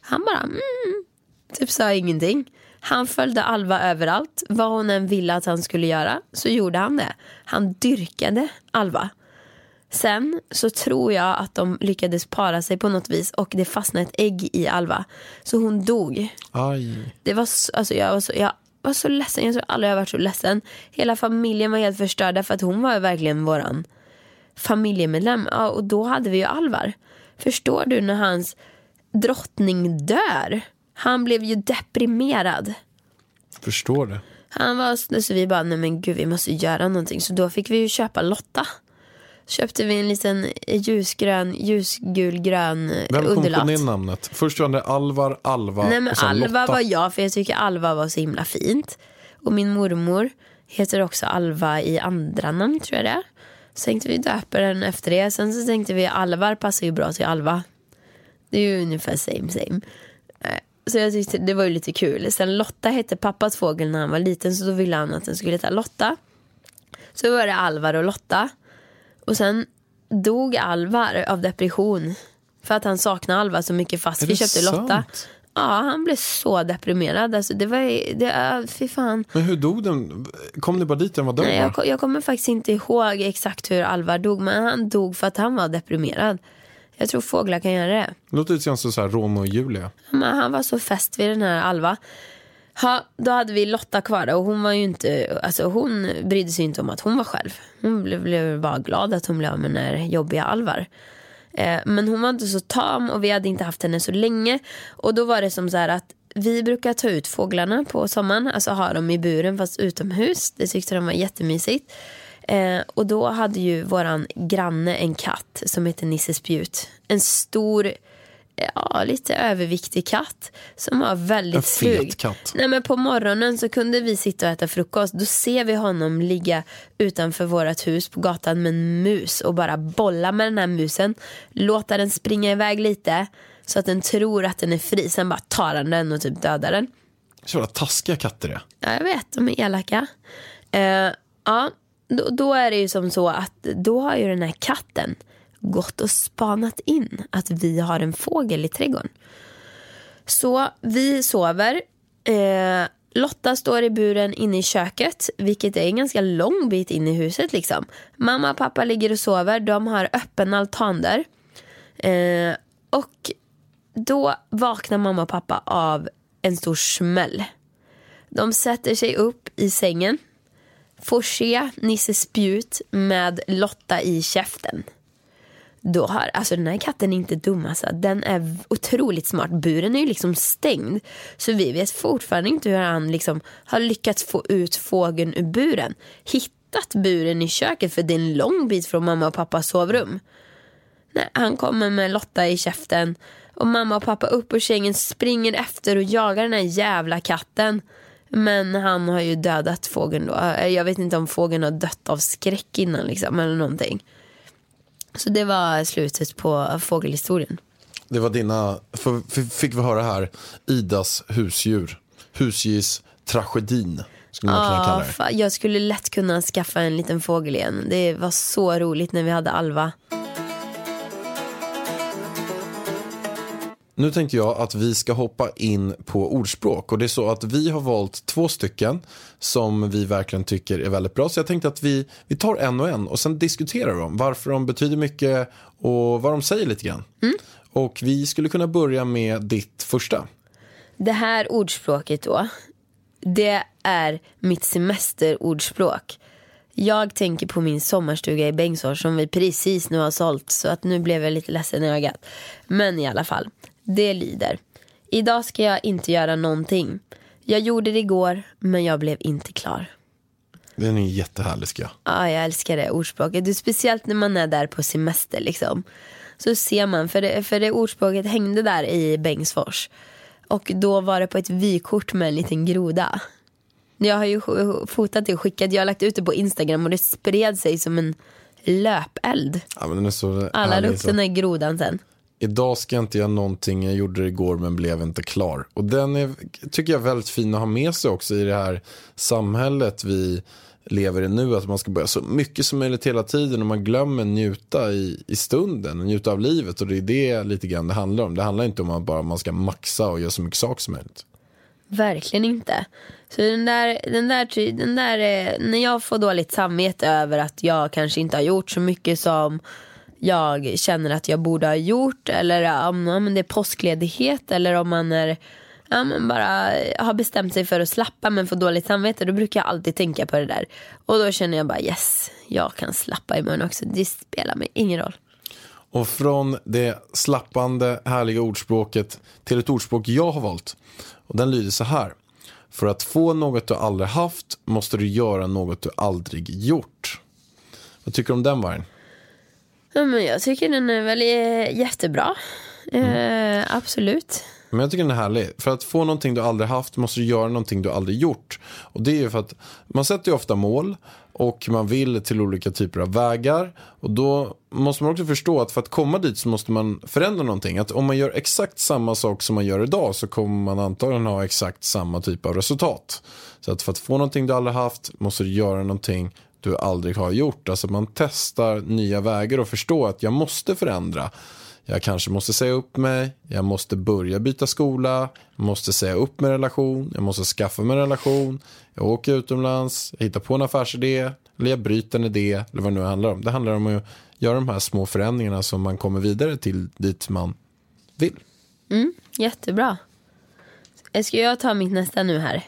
Han bara mm, typ sa ingenting. Han följde Alva överallt. Vad hon än ville att han skulle göra så gjorde han det. Han dyrkade Alva. Sen så tror jag att de lyckades para sig på något vis och det fastnade ett ägg i Alva. Så hon dog. Aj. Det var så, alltså jag, var så, jag var så ledsen, jag tror aldrig jag varit så ledsen. Hela familjen var helt förstörda för att hon var verkligen våran familjemedlem. Ja, och då hade vi ju Alvar. Förstår du när hans drottning dör? Han blev ju deprimerad. Förstår det. Han var så vi bara, nej men gud vi måste göra någonting. Så då fick vi ju köpa Lotta. Köpte vi en liten ljusgrön, ljusgulgrön eh, Vem kom på det namnet? Först var det Alvar, Alva Nej men och sen Alva Lotta. var jag för jag tycker Alva var så himla fint. Och min mormor heter också Alva i andra namn tror jag det är. Så tänkte vi döpa den efter det. Sen så tänkte vi Alvar passar ju bra till Alva. Det är ju ungefär same same. Så jag tyckte det var ju lite kul. Sen Lotta hette pappas fågel när han var liten så då ville han att den skulle heta Lotta. Så var det Alvar och Lotta. Och sen dog Alvar av depression. För att han saknade Alva så mycket fast vi köpte Lotta. sant? Ja, han blev så deprimerad. Alltså, det var, det, fy fan. Men hur dog den? Kom det bara dit den var död? Nej, jag, jag kommer faktiskt inte ihåg exakt hur Alvar dog. Men han dog för att han var deprimerad. Jag tror fåglar kan göra det. Det låter lite som så här Romeo och Julia. Men han var så fäst vid den här Alva. Ha, då hade vi Lotta kvar och hon var ju inte, alltså hon brydde sig inte om att hon var själv. Hon blev, blev bara glad att hon blev av med den här jobbiga Alvar. Eh, men hon var inte så tam och vi hade inte haft henne så länge. Och då var det som så här att vi brukar ta ut fåglarna på sommaren, alltså ha dem i buren fast utomhus. Det tyckte de var jättemysigt. Eh, och då hade ju våran granne en katt som heter Nisse Spjut. En stor, ja lite överviktig katt som var väldigt En fet slug. katt. Nej men på morgonen så kunde vi sitta och äta frukost. Då ser vi honom ligga utanför vårt hus på gatan med en mus och bara bolla med den här musen. Låta den springa iväg lite så att den tror att den är fri. Sen bara tar han den och typ dödar den. Så jävla taskiga katter det. Ja, jag vet, de är elaka. Eh, ja, då, då är det ju som så att då har ju den här katten gått och spanat in att vi har en fågel i trädgården. Så vi sover. Eh, Lotta står i buren inne i köket, vilket är en ganska lång bit in i huset. liksom. Mamma och pappa ligger och sover. De har öppen altan där. Eh, och då vaknar mamma och pappa av en stor smäll. De sätter sig upp i sängen, får se Nisse Spjut med Lotta i käften. Då har, alltså den här katten är inte dum alltså. Den är otroligt smart. Buren är ju liksom stängd. Så vi vet fortfarande inte hur han liksom har lyckats få ut fågeln ur buren. Hittat buren i köket för det är en lång bit från mamma och pappas sovrum. Nej, han kommer med Lotta i käften Och mamma och pappa upp ur sängen springer efter och jagar den här jävla katten. Men han har ju dödat fågeln då. Eh, Jag vet inte om fågeln har dött av skräck innan liksom eller någonting. Så det var slutet på fågelhistorien. Det var dina, fick vi höra här, Idas husdjur. Husdjurs tragedin, skulle man kunna kalla Ja, det. jag skulle lätt kunna skaffa en liten fågel igen. Det var så roligt när vi hade Alva. Nu tänkte jag att vi ska hoppa in på ordspråk. Och det är så att vi har valt två stycken som vi verkligen tycker är väldigt bra. Så jag tänkte att vi, vi tar en och en och sen diskuterar de varför de betyder mycket och vad de säger lite grann. Och vi skulle kunna börja med ditt första. Det här ordspråket då, det är mitt semesterordspråk. Jag tänker på min sommarstuga i Bengtsfors som vi precis nu har sålt så att nu blev jag lite ledsen i ögat. Men i alla fall, det lyder. Idag ska jag inte göra någonting. Jag gjorde det igår men jag blev inte klar. Den är jättehärlig ska jag. Ja, jag älskar det ordspråket. Det speciellt när man är där på semester liksom. Så ser man, för det, för det ordspråket hängde där i Bengtsfors. Och då var det på ett vykort med en liten groda. Jag har ju fotat det och skickat, jag har lagt ut det på Instagram och det spred sig som en löpeld. Ja, men den är så Alla la upp den där grodan sen. Idag ska jag inte göra någonting, jag gjorde det igår men blev inte klar. Och den är, tycker jag är väldigt fin att ha med sig också i det här samhället vi lever i nu. Att man ska börja så mycket som möjligt hela tiden och man glömmer njuta i, i stunden, njuta av livet. Och det är det lite grann det handlar om. Det handlar inte om att bara man ska maxa och göra så mycket saker som möjligt. Verkligen inte. Så den där, den där, den där eh, när jag får dåligt samvete över att jag kanske inte har gjort så mycket som jag känner att jag borde ha gjort eller om, om det är påskledighet eller om man är Ja, men bara har bestämt sig för att slappa men får dåligt samvete då brukar jag alltid tänka på det där. Och då känner jag bara yes, jag kan slappa imorgon också. Det spelar mig ingen roll. Och från det slappande, härliga ordspråket till ett ordspråk jag har valt. Och den lyder så här. För att få något du aldrig haft måste du göra något du aldrig gjort. Vad tycker du om den vargen? Ja, men jag tycker den är väl eh, jättebra. Eh, absolut. Men jag tycker den är härlig. För att få någonting du aldrig haft måste du göra någonting du aldrig gjort. Och det är ju för att man sätter ju ofta mål och man vill till olika typer av vägar. Och då måste man också förstå att för att komma dit så måste man förändra någonting. Att om man gör exakt samma sak som man gör idag så kommer man antagligen ha exakt samma typ av resultat. Så att för att få någonting du aldrig haft måste du göra någonting du aldrig har gjort. Alltså man testar nya vägar och förstår att jag måste förändra. Jag kanske måste säga upp mig, jag måste börja byta skola, jag måste säga upp min relation, jag måste skaffa mig en relation, jag åker utomlands, jag hittar på en affärsidé, eller jag bryter en idé, eller vad det nu handlar om. Det handlar om att göra de här små förändringarna som man kommer vidare till dit man vill. Mm, jättebra. Ska jag ta mitt nästa nu här?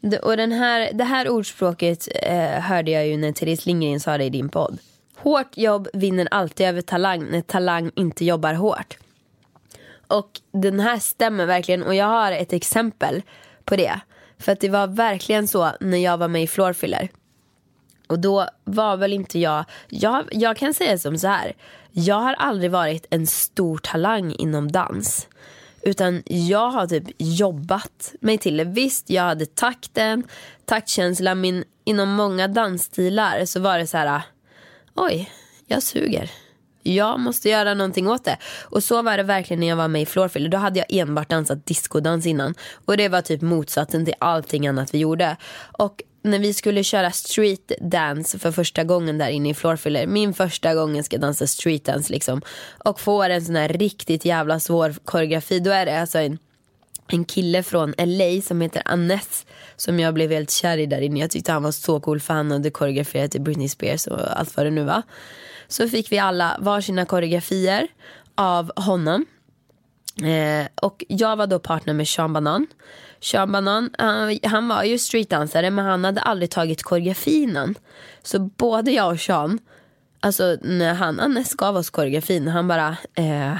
Det, och den här, det här ordspråket eh, hörde jag ju när Therese Lindgren sa det i din podd. Hårt jobb vinner alltid över talang när talang inte jobbar hårt. Och den här stämmer verkligen och jag har ett exempel på det. För att det var verkligen så när jag var med i Floorfiller. Och då var väl inte jag, jag, jag kan säga som så här. Jag har aldrig varit en stor talang inom dans. Utan jag har typ jobbat mig till det. Visst, jag hade takten, taktkänslan, Min, inom många dansstilar så var det så här. Oj, jag suger. Jag måste göra någonting åt det. Och så var det verkligen när jag var med i Floorfiller. Då hade jag enbart dansat discodans innan. Och det var typ motsatsen till allting annat vi gjorde. Och när vi skulle köra street dance för första gången där inne i Floorfiller. Min första gång jag ska dansa street dance liksom. Och får en sån här riktigt jävla svår koreografi. Då är det alltså en en kille från LA som heter Annes. som jag blev helt kär i där inne. Jag tyckte han var så cool för han hade koreograferat till Britney Spears och allt vad det nu var. Så fick vi alla varsina koreografier av honom. Eh, och jag var då partner med Sean Banan. Sean Banan, han, eh, han var ju streetdansare men han hade aldrig tagit koreografin än Så både jag och Sean, alltså när han Annette gav oss koreografin, han bara eh,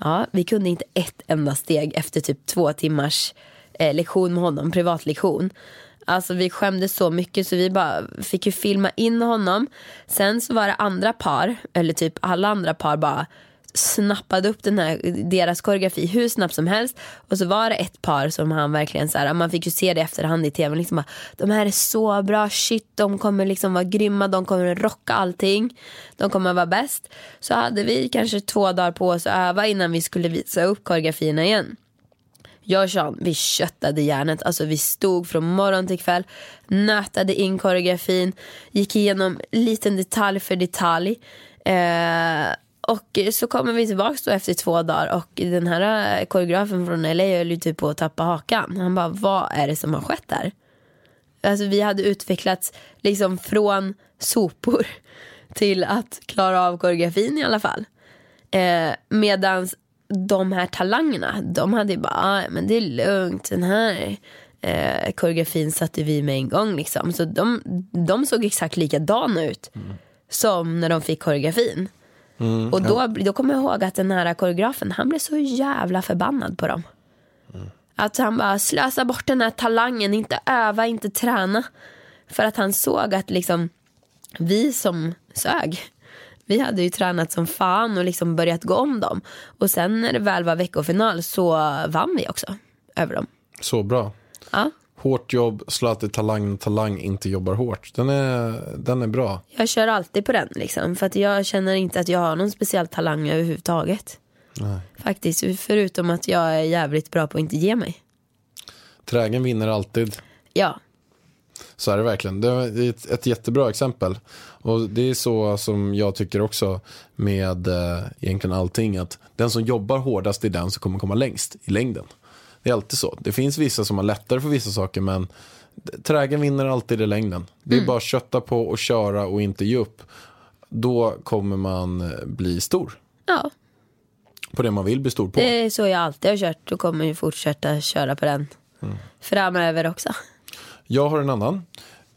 Ja, vi kunde inte ett enda steg efter typ två timmars eh, lektion med honom, privatlektion. Alltså vi skämdes så mycket så vi bara fick ju filma in honom. Sen så var det andra par, eller typ alla andra par bara snappade upp den här, deras koreografi hur snabbt som helst. Och så var det ett par som han verkligen så här, man fick ju se det i efterhand i tv. Liksom bara, de här är så bra, shit de kommer liksom vara grymma, de kommer rocka allting. De kommer vara bäst. Så hade vi kanske två dagar på oss att öva innan vi skulle visa upp koreografierna igen. Jag och Sean, vi köttade järnet. Alltså vi stod från morgon till kväll, nötade in koreografin, gick igenom liten detalj för detalj. Eh, och så kommer vi tillbaka då efter två dagar och den här eh, koreografen från LA höll ju typ på att tappa hakan. Han bara, vad är det som har skett där? Alltså vi hade utvecklats liksom från sopor till att klara av koreografin i alla fall. Eh, medans de här talangerna, de hade ju bara, ah, men det är lugnt, den här eh, koreografin satte vi med en gång liksom. Så de, de såg exakt likadana ut som när de fick koreografin. Och då, då kommer jag ihåg att den här koreografen, han blev så jävla förbannad på dem. Att han bara slösa bort den här talangen, inte öva, inte träna. För att han såg att liksom vi som sög, vi hade ju tränat som fan och liksom börjat gå om dem. Och sen när det väl var veckofinal så vann vi också över dem. Så bra. Ja, Hårt jobb, alltid talang talang inte jobbar hårt. Den är, den är bra. jag kör alltid på den liksom. För att jag känner inte att jag har någon speciell talang överhuvudtaget. Faktiskt, förutom att jag är jävligt bra på att inte ge mig. Trägen vinner alltid. Ja, Så är det verkligen. Det är ett, ett jättebra exempel. Och det är så som jag tycker också med eh, egentligen allting. Att den som jobbar hårdast är den som kommer komma längst i längden. Det är alltid så. Det finns vissa som har lättare för vissa saker men trägen vinner alltid i längden. Det är bara att kötta på och köra och inte ge upp. Då kommer man eh, bli stor ja. på det man vill bli stor på. det är så jag alltid har kört och kommer ju fortsätta köra på den framöver också. Jag har en annan.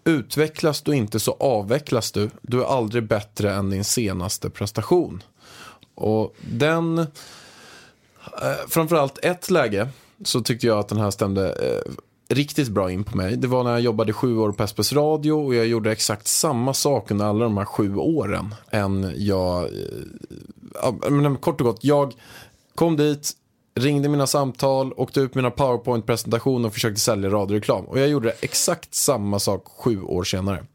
Utvecklas du inte så avvecklas du. Du är aldrig bättre än din senaste prestation. Och den, eh, framförallt ett läge så tyckte jag att den här stämde eh, riktigt bra in på mig. Det var när jag jobbade sju år på SPS Radio och jag gjorde exakt samma sak under alla de här sju åren. Än jag, eh, men kort och gott, jag kom dit, ringde mina samtal, åkte ut mina powerpoint-presentationer och försökte sälja radioreklam. Och jag gjorde exakt samma sak sju år senare.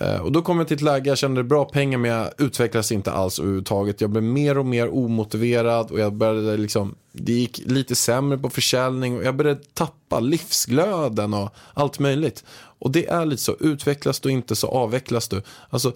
Eh, och då kom jag till ett läge, jag kände bra pengar men jag utvecklades inte alls överhuvudtaget. Jag blev mer och mer omotiverad och jag började liksom, det gick lite sämre på försäljning och jag började tappa livsglöden och allt möjligt. Och det är lite så, utvecklas du inte så avvecklas du. Alltså,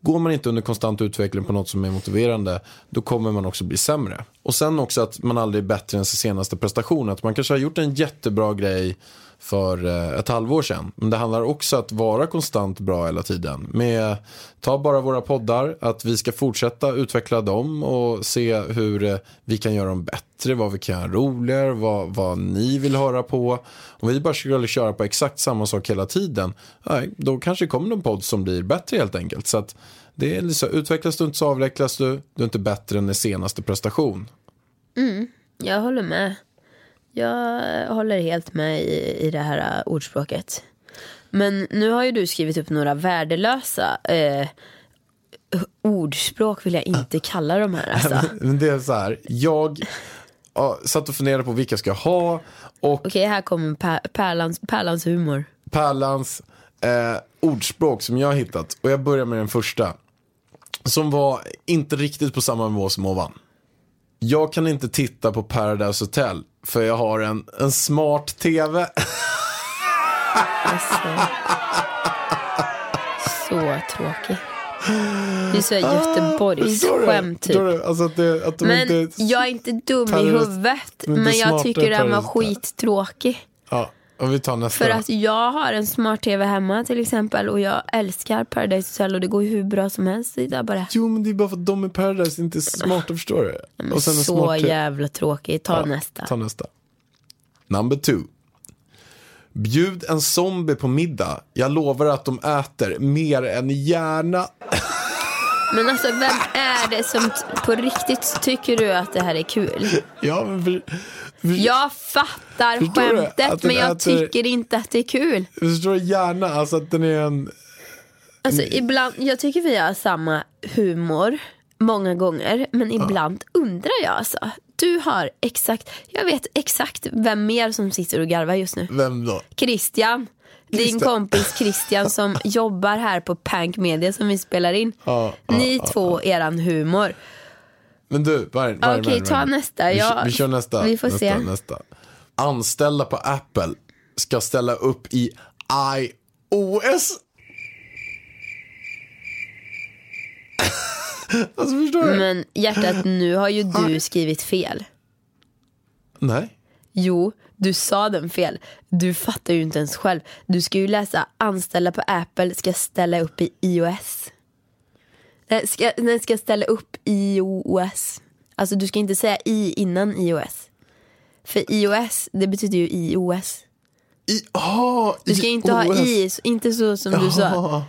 Går man inte under konstant utveckling på något som är motiverande, då kommer man också bli sämre. Och sen också att man aldrig är bättre än sin senaste prestation. Att man kanske har gjort en jättebra grej för eh, ett halvår sedan. Men det handlar också att vara konstant bra hela tiden. Med, ta bara våra poddar, att vi ska fortsätta utveckla dem och se hur eh, vi kan göra dem bättre, vad vi kan göra roligare, vad, vad ni vill höra på. Om vi bara skulle köra på exakt samma sak hela tiden, nej, då kanske det kommer någon podd som blir bättre helt enkelt. Så att det är liksom, utvecklas du inte så avvecklas du, du är inte bättre än din senaste prestation. Mm, jag håller med. Jag håller helt med i, i det här äh, ordspråket. Men nu har ju du skrivit upp några värdelösa eh, ordspråk vill jag inte kalla de här. Alltså. Okej, Men det är så här, jag ja, satt och funderade på vilka jag ska ha och här kommer Pärlans, Pärlans humor. Pärlans eh, ordspråk som jag har hittat. Och jag börjar med den första. Som var inte riktigt på samma nivå som ovan. Jag kan inte titta på Paradise Hotel för jag har en, en smart tv. Alltså. Så tråkig. Det är så här Göteborgs Förstår du? skämt typ. Alltså att det, att de Men inte... jag är inte dum i huvudet. Men jag tycker den var Paradise Hotel. skittråkig. Ja, För att jag har en smart-tv hemma till exempel och jag älskar Paradise Hotel och det går ju hur bra som helst. Det bara Jo, men det är bara för att de är Paradise inte är smarta, förstår du? men Och sen en så smart jävla tråkig. Ta Ja, nästa. Ta nästa. Number two. Bjud en zombie på middag. Jag lovar att de äter mer än gärna. Men alltså vem är det som på riktigt tycker du att det här är kul? Ja, men för, Jag fattar Förstår skämtet Att men jag äter- tycker inte att det är kul. Förstår du gärna? Alltså att den är en... Alltså ibland, jag tycker vi har samma humor. många gånger, men ibland undrar jag alltså. Du har exakt, jag vet exakt vem mer som sitter och garvar just nu. Vem då? Christian. Din Christian. kompis Christian som jobbar här på Pank Media som vi spelar in. Ja, Ni två, eran humor. Men du, var, var, Okej, ta nästa. Vi, Jag- vi kör nästa. vi får nästa, se. Nästa. Anställda på Apple ska ställa upp i iOS. alltså förstår du? Men hjärtat, nu har ju du skrivit fel. Nej. Jo, du sa den fel. Du fattar ju inte ens själv. Du ska ju läsa anställda på Apple ska ställa upp i iOS. Nej, ska, den ska ställa upp iOS. Alltså du ska inte säga i innan iOS. För iOS, det betyder ju iOS. I, aha, Du ska inte ha i, inte så som du sa.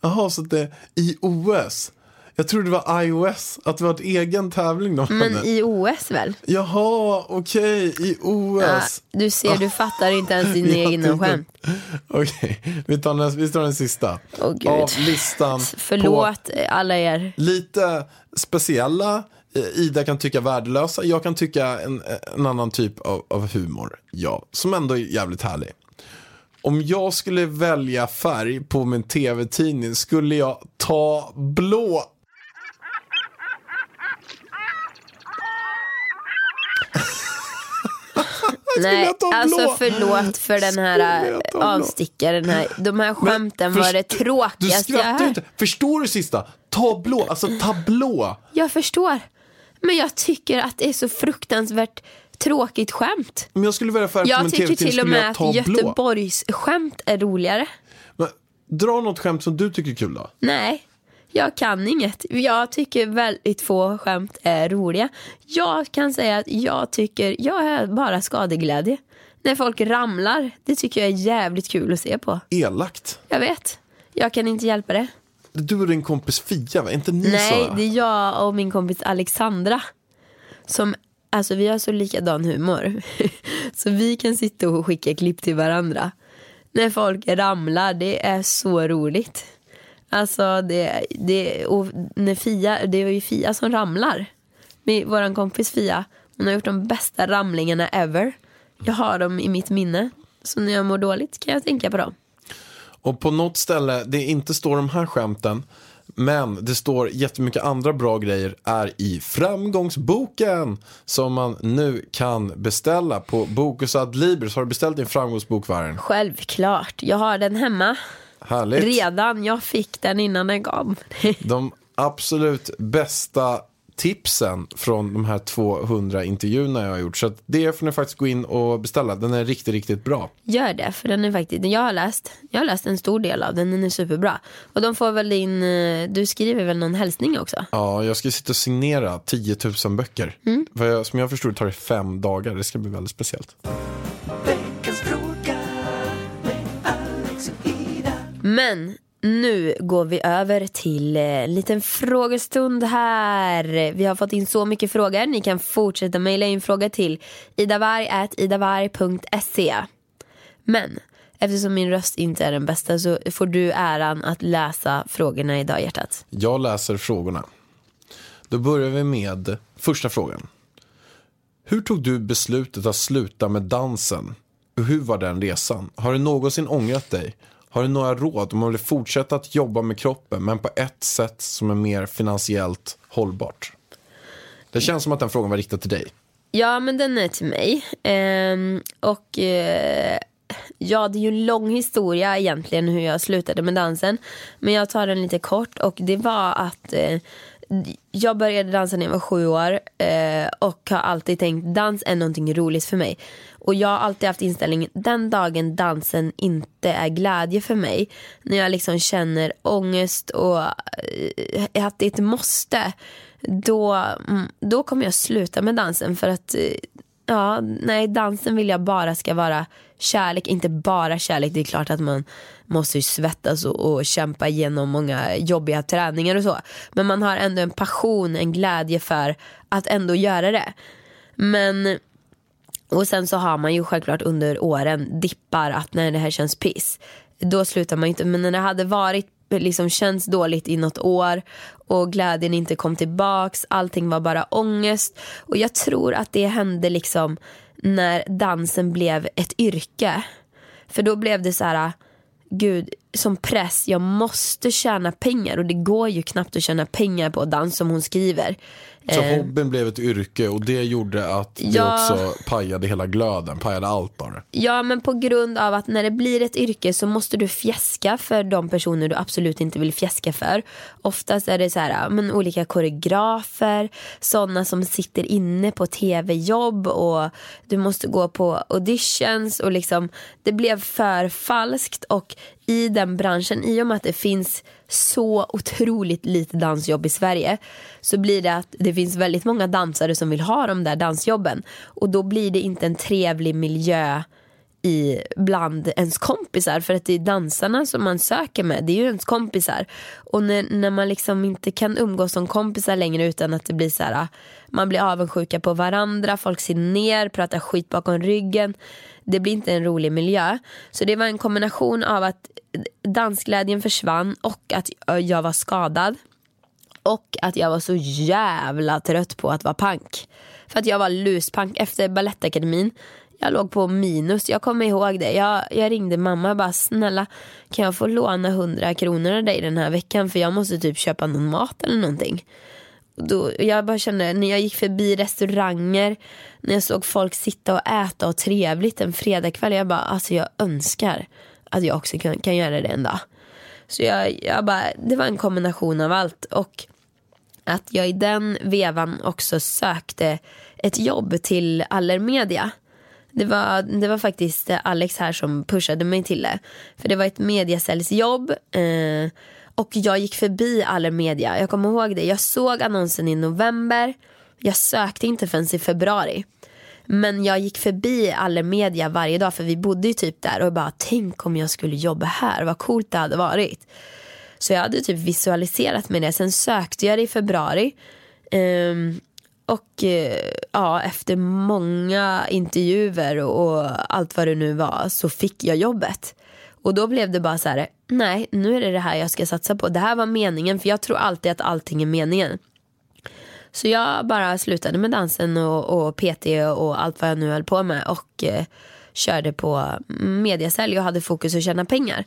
Jaha. Så det är iOS. Jag trodde det var iOS, att det var ett egen tävling de Men hade. iOS väl? Jaha, okej, iOS. Ja, du ser, du fattar inte ens Jag egna skämt. Okej, vi, tar den- vi tar den sista. Åh, Gud. Av listan Förlåt alla er. lite speciella, eh, Ida kan tycka värdelösa, jag kan tycka en, en annan typ av, av humor. Ja, som ändå är jävligt härlig. Om jag skulle välja färg på min tv-tidning skulle jag ta blå. Nej, alltså förlåt för den här avstickaren. Här. De här skämten var det tråkigaste jag hört. inte. Förstår du sista? Ta blå, alltså tablå. Jag förstår. Men jag tycker att det är så fruktansvärt tråkigt skämt. Om jag skulle välja på Jag tycker till och med att. Göteborgs skämt är roligare. Men, dra något skämt som du tycker är kul då. Nej, jag kan inget. Jag tycker väldigt få skämt är roliga. Jag kan säga att jag tycker, jag är bara skadeglädje. När folk ramlar, det tycker jag är jävligt kul att se på. Elakt. Jag vet, jag kan inte hjälpa det. Du och din kompis Fia, va? Inte ni Nej, så? det är jag och min kompis Alexandra. Som, alltså vi har så likadan humor. så vi kan sitta och skicka klipp till varandra. När folk ramlar, det är så roligt. Alltså det, det och när Fia, det är ju Fia som ramlar. Med våran kompis Fia, hon har gjort de bästa ramlingarna ever. Jag har dem i mitt minne. Så när jag mår dåligt kan jag tänka på dem. Och på något ställe, det inte står de här skämten, men det står jättemycket andra bra grejer är i framgångsboken som man nu kan beställa på Bokus Adlibris. Har du beställt din framgångsbok, Varen? Självklart, jag har den hemma. Härligt. Redan, jag fick den innan den kom. De absolut bästa tipsen från de här 200 intervjuerna jag har gjort. Så att det får ni faktiskt gå in och beställa. Den är riktigt, riktigt bra. Gör det, för den är faktiskt, jag har läst, jag har läst en stor del av den, den är superbra. Och de får väl din, eh, du skriver väl någon hälsning också? Ja, jag ska sitta och signera 10 000 böcker. Mm. För jag, som jag förstår det tar det fem dagar. Det ska bli väldigt speciellt. Veckans Men nu går vi över till eh, en liten frågestund här. Vi har fått in så mycket frågor. Ni kan fortsätta mejla in frågor till idavarg.idavarg.se. Men eftersom min röst inte är den bästa så får du äran att läsa frågorna idag hjärtat. Jag läser frågorna. Då börjar vi med första frågan. Hur tog du beslutet att sluta med dansen? Och hur var den resan? Har du någonsin ångrat dig? Har du några råd om man vill fortsätta att jobba med kroppen men på ett sätt som är mer finansiellt hållbart? Det känns som att den frågan var riktad till dig. Ja, men den är till mig. Ehm, och eh, ja, det är ju en lång historia egentligen hur jag slutade med dansen. Men jag tar den lite kort och det var att eh, jag började dansa när jag var sju år eh, och har alltid tänkt dans är någonting roligt för mig. Och jag har alltid haft inställningen den dagen dansen inte är glädje för mig. När jag liksom känner ångest och eh, att det är ett måste. Då, mm, då kommer jag sluta med dansen för att eh, Ja, nej, dansen vill jag bara ska vara kärlek, inte bara kärlek. Det är klart att man måste ju svettas och, och kämpa igenom många jobbiga träningar och så. Men man har ändå en passion, en glädje för att ändå göra det. Men och sen så har man ju självklart under åren dippar att när det här känns piss. Då slutar man inte. Men när det hade varit liksom känts dåligt i något år och glädjen inte kom tillbaks. Allting var bara ångest. Och jag tror att det hände liksom när dansen blev ett yrke. För då blev det så här, gud, som press, jag måste tjäna pengar och det går ju knappt att tjäna pengar på dans som hon skriver. Så Eh, hobbyn blev ett yrke och det gjorde att det Ja. också pajade hela glöden, pajade allt bara. Ja men på grund av att när det blir ett yrke så måste du fjäska för de personer du absolut inte vill fjäska för. Oftast är det så här, men olika koreografer, sådana som sitter inne på tv-jobb och du måste gå på auditions och liksom det blev för falskt och i den branschen, i och med att det finns så otroligt lite dansjobb i Sverige så blir det att det finns väldigt många dansare som vill ha de där dansjobben och då blir det inte en trevlig miljö i bland ens kompisar för att det är dansarna som man söker med, det är ju ens kompisar. Och när, när man liksom inte kan umgås som kompisar längre utan att det blir så här, ah, man blir avundsjuka på varandra, folk ser ner, pratar skit bakom ryggen. Det blir inte en rolig miljö. Så det var en kombination av att dansglädjen försvann och att jag var skadad. Och att jag var så jävla trött på att vara pank. För att jag var luspank efter Balettakademin. Jag låg på minus, jag kommer ihåg det. Jag, jag ringde mamma och bara snälla kan jag få låna 100 kronor av dig den här veckan för jag måste typ köpa någon mat eller någonting. Då, jag bara kände när jag gick förbi restauranger, när jag såg folk sitta och äta och trevligt en fredagkväll. Jag bara alltså jag önskar att jag också kan, kan göra det en dag. Så jag, jag bara, det var en kombination av allt. Och att jag i den vevan också sökte ett jobb till Allermedia. Det var, det var faktiskt Alex här som pushade mig till det. För det var ett mediasäljsjobb. Eh, och jag gick förbi Allermedia. Jag kommer ihåg det. Jag såg annonsen i november. Jag sökte inte förrän i februari. Men jag gick förbi Allermedia varje dag för vi bodde ju typ där och bara tänk om jag skulle jobba här. Vad coolt det hade varit. Så jag hade typ visualiserat mig det. Sen sökte jag det i februari. Um, och eh, ja, efter många intervjuer och, och allt vad det nu var så fick jag jobbet. Och då blev det bara så här, nej nu är det det här jag ska satsa på. Det här var meningen för jag tror alltid att allting är meningen. Så jag bara slutade med dansen och, och PT och allt vad jag nu höll på med och eh, körde på mediasälj och hade fokus att tjäna pengar.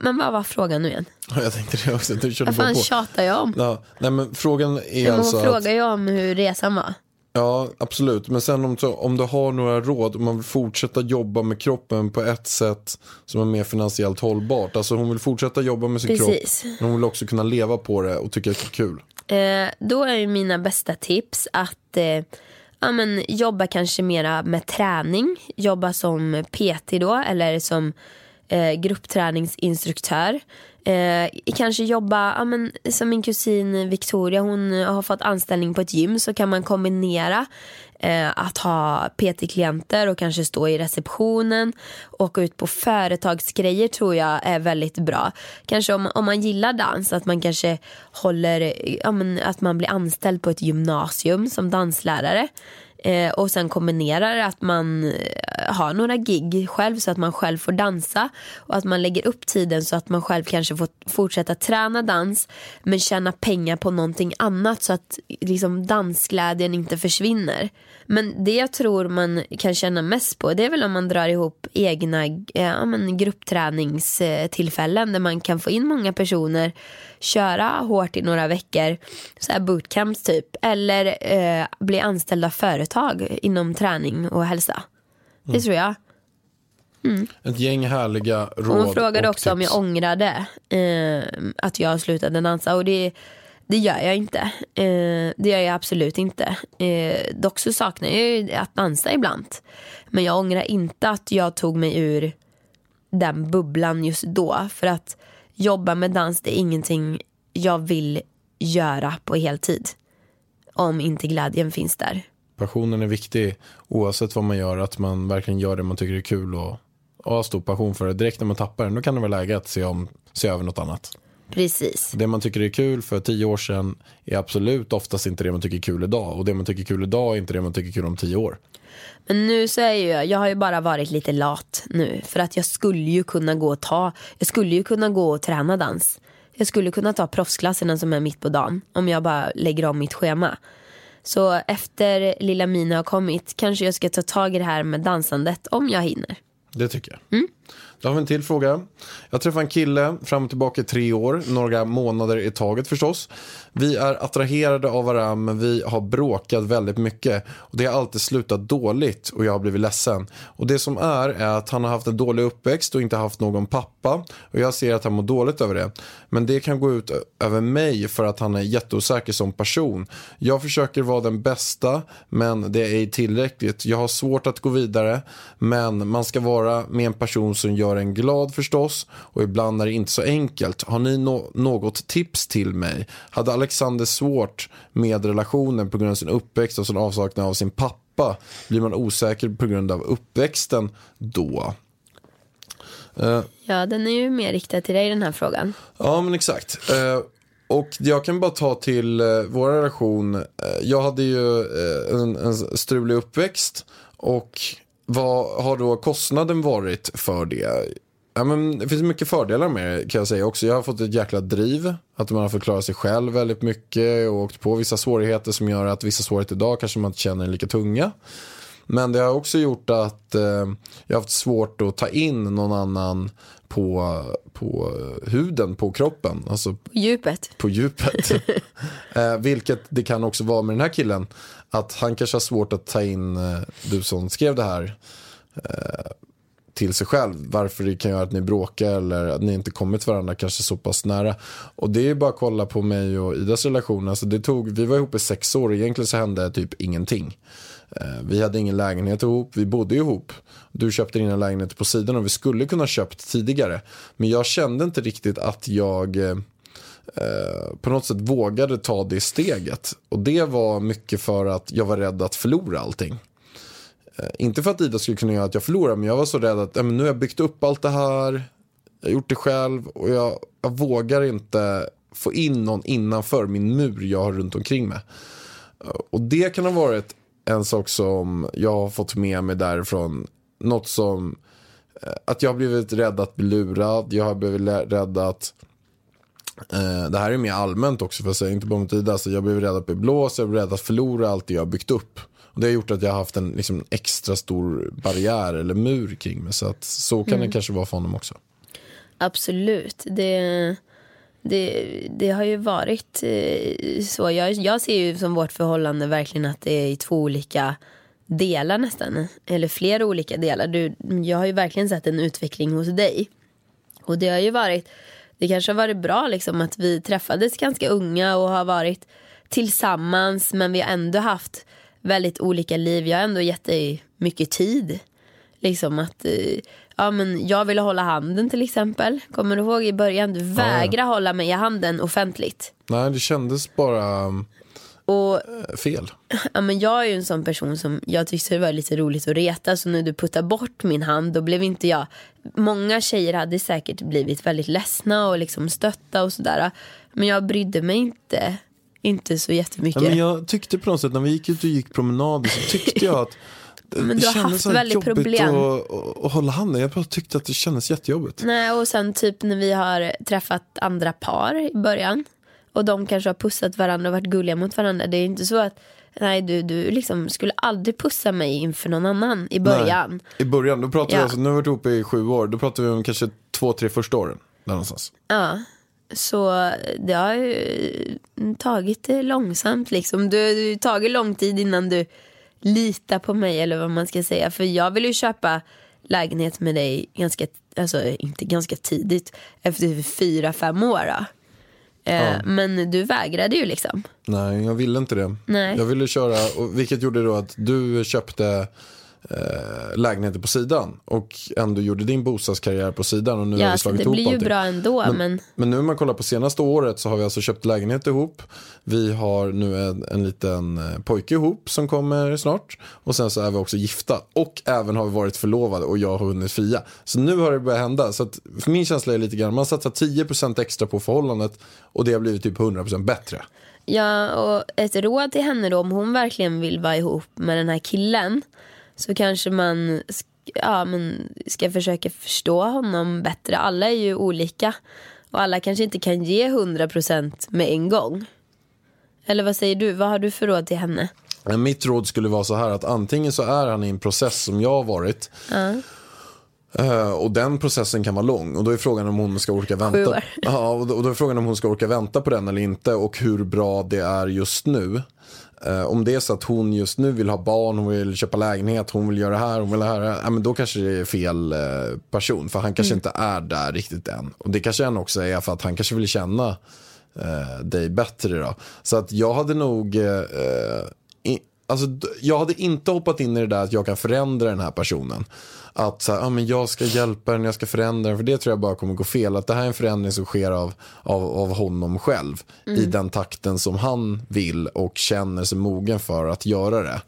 Men vad var frågan nu igen? Jag tänkte det också, du körde Vad fan på. tjatar jag om? Ja, nej men frågan är Men alltså hon att, frågar ju om hur resan var. Ja, absolut. Men sen om, om du har några råd, om man vill fortsätta jobba med kroppen på ett sätt som är mer finansiellt hållbart. Alltså hon vill fortsätta jobba med sin Precis. kropp, men hon vill också kunna leva på det och tycka att det är kul. Eh, då är ju mina bästa tips att eh, ja, men, jobba kanske mera med träning. Jobba som PT då eller som eh, gruppträningsinstruktör. Eh, kanske jobba, ja, men, som min kusin Victoria, hon har fått anställning på ett gym så kan man kombinera eh, att ha PT-klienter och kanske stå i receptionen. Åka ut på företagsgrejer tror jag är väldigt bra. Kanske om, om man gillar dans, att man kanske håller, ja, men, att man blir anställd på ett gymnasium som danslärare. Eh, och sen kombinerar att man eh, har några gig själv så att man själv får dansa och att man lägger upp tiden så att man själv kanske får fortsätta träna dans men tjäna pengar på någonting annat så att liksom dansglädjen inte försvinner. Men det jag tror man kan känna mest på det är väl om man drar ihop egna eh, ja, men gruppträningstillfällen där man kan få in många personer, köra hårt i några veckor, så här bootcamps typ, eller eh, bli anställd av företag inom träning och hälsa. Det tror jag. Ett gäng härliga råd Och hon frågade och också om tips. jag ångrade eh, att jag slutade dansa och det, det gör jag inte. Eh, det gör jag absolut inte. Eh, dock så saknar jag ju att dansa ibland. Men jag ångrar inte att jag tog mig ur den bubblan just då. För att jobba med dans det är ingenting jag vill göra på heltid. Om inte glädjen finns där. Passionen är viktig oavsett vad man gör, att man verkligen gör det man tycker är kul och, och har stor passion för det. Direkt när man tappar den, då kan det vara läge att se, om, se över något annat. Precis. Det man tycker är kul för tio år sedan är absolut oftast inte det man tycker är kul idag. Och det man tycker är kul idag är inte det man tycker är kul om tio år. Men nu så är ju jag, jag har ju bara varit lite lat nu. För att jag skulle ju kunna gå och ta, jag skulle ju kunna gå och träna dans. jag skulle kunna ta proffsklasserna som är mitt på dagen om jag bara lägger om mitt schema. Så efter lilla Mina har kommit kanske jag ska ta tag i det här med dansandet om jag hinner. Det tycker jag. Då har vi en till fråga. Jag träffade en kille fram och tillbaka i tre år, några månader i taget förstås. Vi är attraherade av varandra men vi har bråkat väldigt mycket. Och det har alltid slutat dåligt och jag har blivit ledsen. Och det som är är att han har haft en dålig uppväxt och inte haft någon pappa. Och jag ser att han mår dåligt över det. Men det kan gå ut över mig för att han är jätteosäker som person. Jag försöker vara den bästa men det är ej tillräckligt. Jag har svårt att gå vidare men man ska vara med en person som gör en glad förstås och ibland är det inte så enkelt. Har ni no något tips till mig? Hade Alexander svårt med relationen på grund av sin uppväxt och sin avsaknad av sin pappa? Blir man osäker på grund av uppväxten då? Eh, Ja, den är ju mer riktad till dig den här frågan. Ja, men exakt. Eh, och jag kan bara ta till eh, vår relation. Jag hade ju en, en strulig uppväxt och vad har då kostnaden varit för det? Ja, men det finns mycket fördelar med det kan jag säga också. Jag har fått ett jäkla driv. Att man har fått klara sig själv väldigt mycket och åkt på vissa svårigheter som gör att vissa svårigheter idag kanske man inte känner är lika tunga. Men det har också gjort att eh, jag har haft svårt att ta in någon annan på, på huden, på kroppen, alltså På djupet. på djupet. eh, vilket det kan också vara med den här killen. Att han kanske har svårt att ta in, eh, du som skrev det här, eh, till sig själv. Varför det kan göra att ni bråkar eller att ni inte kommit varandra kanske så pass nära. Och det är bara att kolla på mig och Idas relation. Alltså det tog, vi var ihop i sex år och egentligen så hände typ ingenting. Eh, vi hade ingen lägenhet ihop, vi bodde ihop. Du köpte dina lägenheter på sidan och vi skulle kunna köpt tidigare. Men jag kände inte riktigt att jag eh, eh, på något sätt vågade ta det steget. Och det var mycket för att jag var rädd att förlora allting. Eh, inte för att Ida skulle kunna göra att jag förlorar, men jag var så rädd att äh, men nu har jag byggt upp allt det här. Jag har gjort det själv och jag, jag vågar inte få in någon innanför min mur jag har runt omkring mig. Eh, och det kan ha varit en sak som jag har fått med mig därifrån. Något som, eh, att jag har blivit rädd att bli lurad. Jag har blivit rädd att, eh, det här är mer allmänt också för att säga, inte bara mot Ida. Så jag har blivit rädd att bli blåst, jag blev rädd att förlora allt det jag har byggt upp. Och det har gjort att jag har haft en liksom, extra stor barriär eller mur kring mig. Så att så kan det kanske vara för honom också. Absolut. Det, det, det har ju varit eh, så. Jag, jag ser ju som vårt förhållande verkligen att det är i två olika delar nästan. Eller flera olika delar. Du, jag har ju verkligen sett en utveckling hos dig. Och det har ju varit, det kanske har varit bra liksom att vi träffades ganska unga och har varit tillsammans men vi har ändå haft väldigt olika liv. Jag har ändå gett dig mycket tid. Liksom att, eh, ja men jag ville hålla handen till exempel. Kommer du ihåg i början? Du vägrade hålla mig i handen offentligt. Nej, det kändes bara Och eh, fel. ja, men jag är ju en sån person som jag tyckte det var lite roligt att reta. Så när du puttar bort min hand då blev inte jag. Många tjejer hade säkert blivit väldigt ledsna och liksom stötta och sådär. Men jag brydde mig inte, inte så jättemycket. Ja, men jag tyckte på något sätt när vi gick ut och gick promenader så tyckte jag att Men du har haft väldigt problem. Att, att, att hålla handen. Jag bara tyckte att det kändes jättejobbigt. Nej, och sen typ när vi har träffat andra par i början och de kanske har pussat varandra och varit gulliga mot varandra. Det är inte så att nej, du, du liksom skulle aldrig pussa mig inför någon annan i början. Nej. I början, då pratade vi Ja. alltså, nu har vi varit ihop i sju år, då pratade vi om kanske två, tre första åren. Där någonstans. Ja, så det har ju tagit det långsamt liksom. Det har tagit lång tid innan du litar på mig eller vad man ska säga. För jag ville ju köpa lägenhet med dig ganska, alltså inte ganska tidigt, efter fyra, fem år. Då. Eh, Men du vägrade ju liksom. Nej, jag ville inte det. Nej. Jag ville köra, vilket gjorde då att du köpte eh, lägenheter på sidan och ändå gjorde din bostadskarriär på sidan och nu har Ja, vi så slagit det ihop blir ju allting. bra ändå. Men, Men nu om man kollar på senaste året så har vi alltså köpt lägenhet ihop. Vi har nu en, en liten eh, pojke ihop som kommer snart. Och sen så är vi också gifta. Och även har vi varit förlovade och jag har hunnit fria. Så nu har det börjat hända. Så att för min känsla är lite grann, man satsar 10% extra på förhållandet och det har blivit typ 100% bättre. Ja, och ett råd till henne då om hon verkligen vill vara ihop med den här killen så kanske man ja, men ska försöka förstå honom bättre. Alla är ju olika Och alla kanske inte kan ge 100% med en gång. Eller vad säger du? Vad har du för råd till henne? Mitt råd skulle vara så här att antingen så är han i en process som jag har varit. Eh, och den processen kan vara lång och då är frågan om hon ska orka vänta. Ja, och då är frågan om hon ska orka vänta på den eller inte och hur bra det är just nu. Eh, om det är så att hon just nu vill ha barn, hon vill köpa lägenhet, hon vill göra det här, hon vill det här. Ja, men då kanske det är fel eh, person för han kanske inte är där riktigt än. Och det kanske han också är för att han kanske vill känna eh, dig bättre då. Så att jag hade nog eh, i, Alltså, jag hade inte hoppat in i det där att jag kan förändra den här personen. Att så här, ah, men jag ska hjälpa den, jag ska förändra den. För det tror jag bara kommer gå fel. Att det här är en förändring som sker av, av, av honom själv. I den takten som han vill och känner sig mogen för att göra det.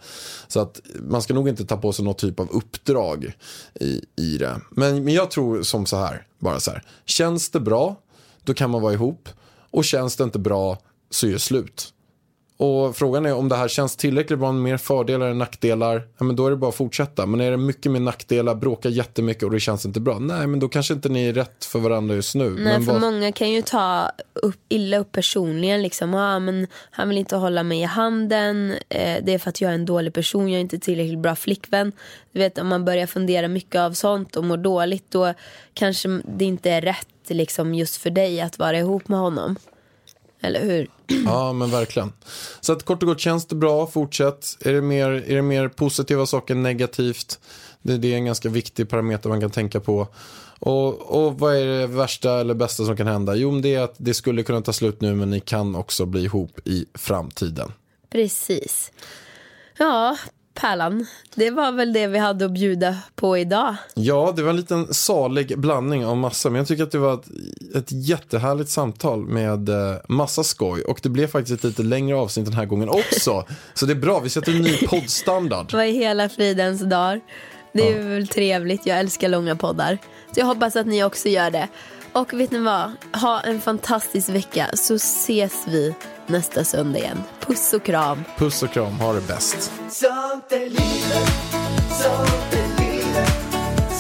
Så att man ska nog inte ta på sig något typ av uppdrag i, i det. Men, men jag tror som så här, bara så här. Känns det bra, då kan man vara ihop. Och känns det inte bra, så är det slut. Och frågan är om det här känns tillräckligt bra mer fördelar än nackdelar. Ja, men då är det bara att fortsätta. Men är det mycket mer nackdelar, bråkar jättemycket och det känns inte bra. Nej, men då kanske inte ni är rätt för varandra just nu. Nej, men för vad- många kan ju ta upp, illa upp personligen. Liksom. Ah, men han vill inte hålla mig i handen. Eh, det är för att jag är en dålig person. Jag är inte tillräckligt bra flickvän. Du vet, om man börjar fundera mycket av sånt och mår dåligt då kanske det inte är rätt liksom, just för dig att vara ihop med honom. Eller hur? Ja, men verkligen. Så att kort och gott, känns det bra, fortsätt. Är det mer, är det mer positiva saker än negativt? Det, det är en ganska viktig parameter man kan tänka på. Och, och vad är det värsta eller bästa som kan hända? Jo, det är att det skulle kunna ta slut nu, men ni kan också bli ihop i framtiden. Precis. Ja, Pärlan. Det var väl det vi hade att bjuda på idag. Ja, det var en liten salig blandning av massa. Men jag tycker att det var ett, ett jättehärligt samtal med eh, massa skoj. Och det blev faktiskt ett lite längre avsnitt den här gången också. Så det är bra, vi sätter en ny poddstandard. Vad i hela fridens dagar. Det är väl trevligt, jag älskar långa poddar. Så jag hoppas att ni också gör det. Och vet ni vad? Ha en fantastisk vecka så ses vi nästa söndag igen. Puss och kram. Puss och kram, ha det bäst. Sånt är livet, sånt är livet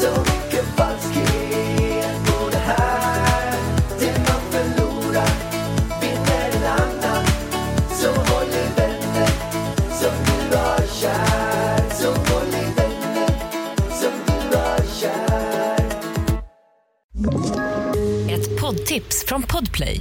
Så mycket falskhet på det här Det man förlorar vinner en annan Så håll i vänner som du har kär Så håll i vänner som du har kär Ett poddtips från Podplay.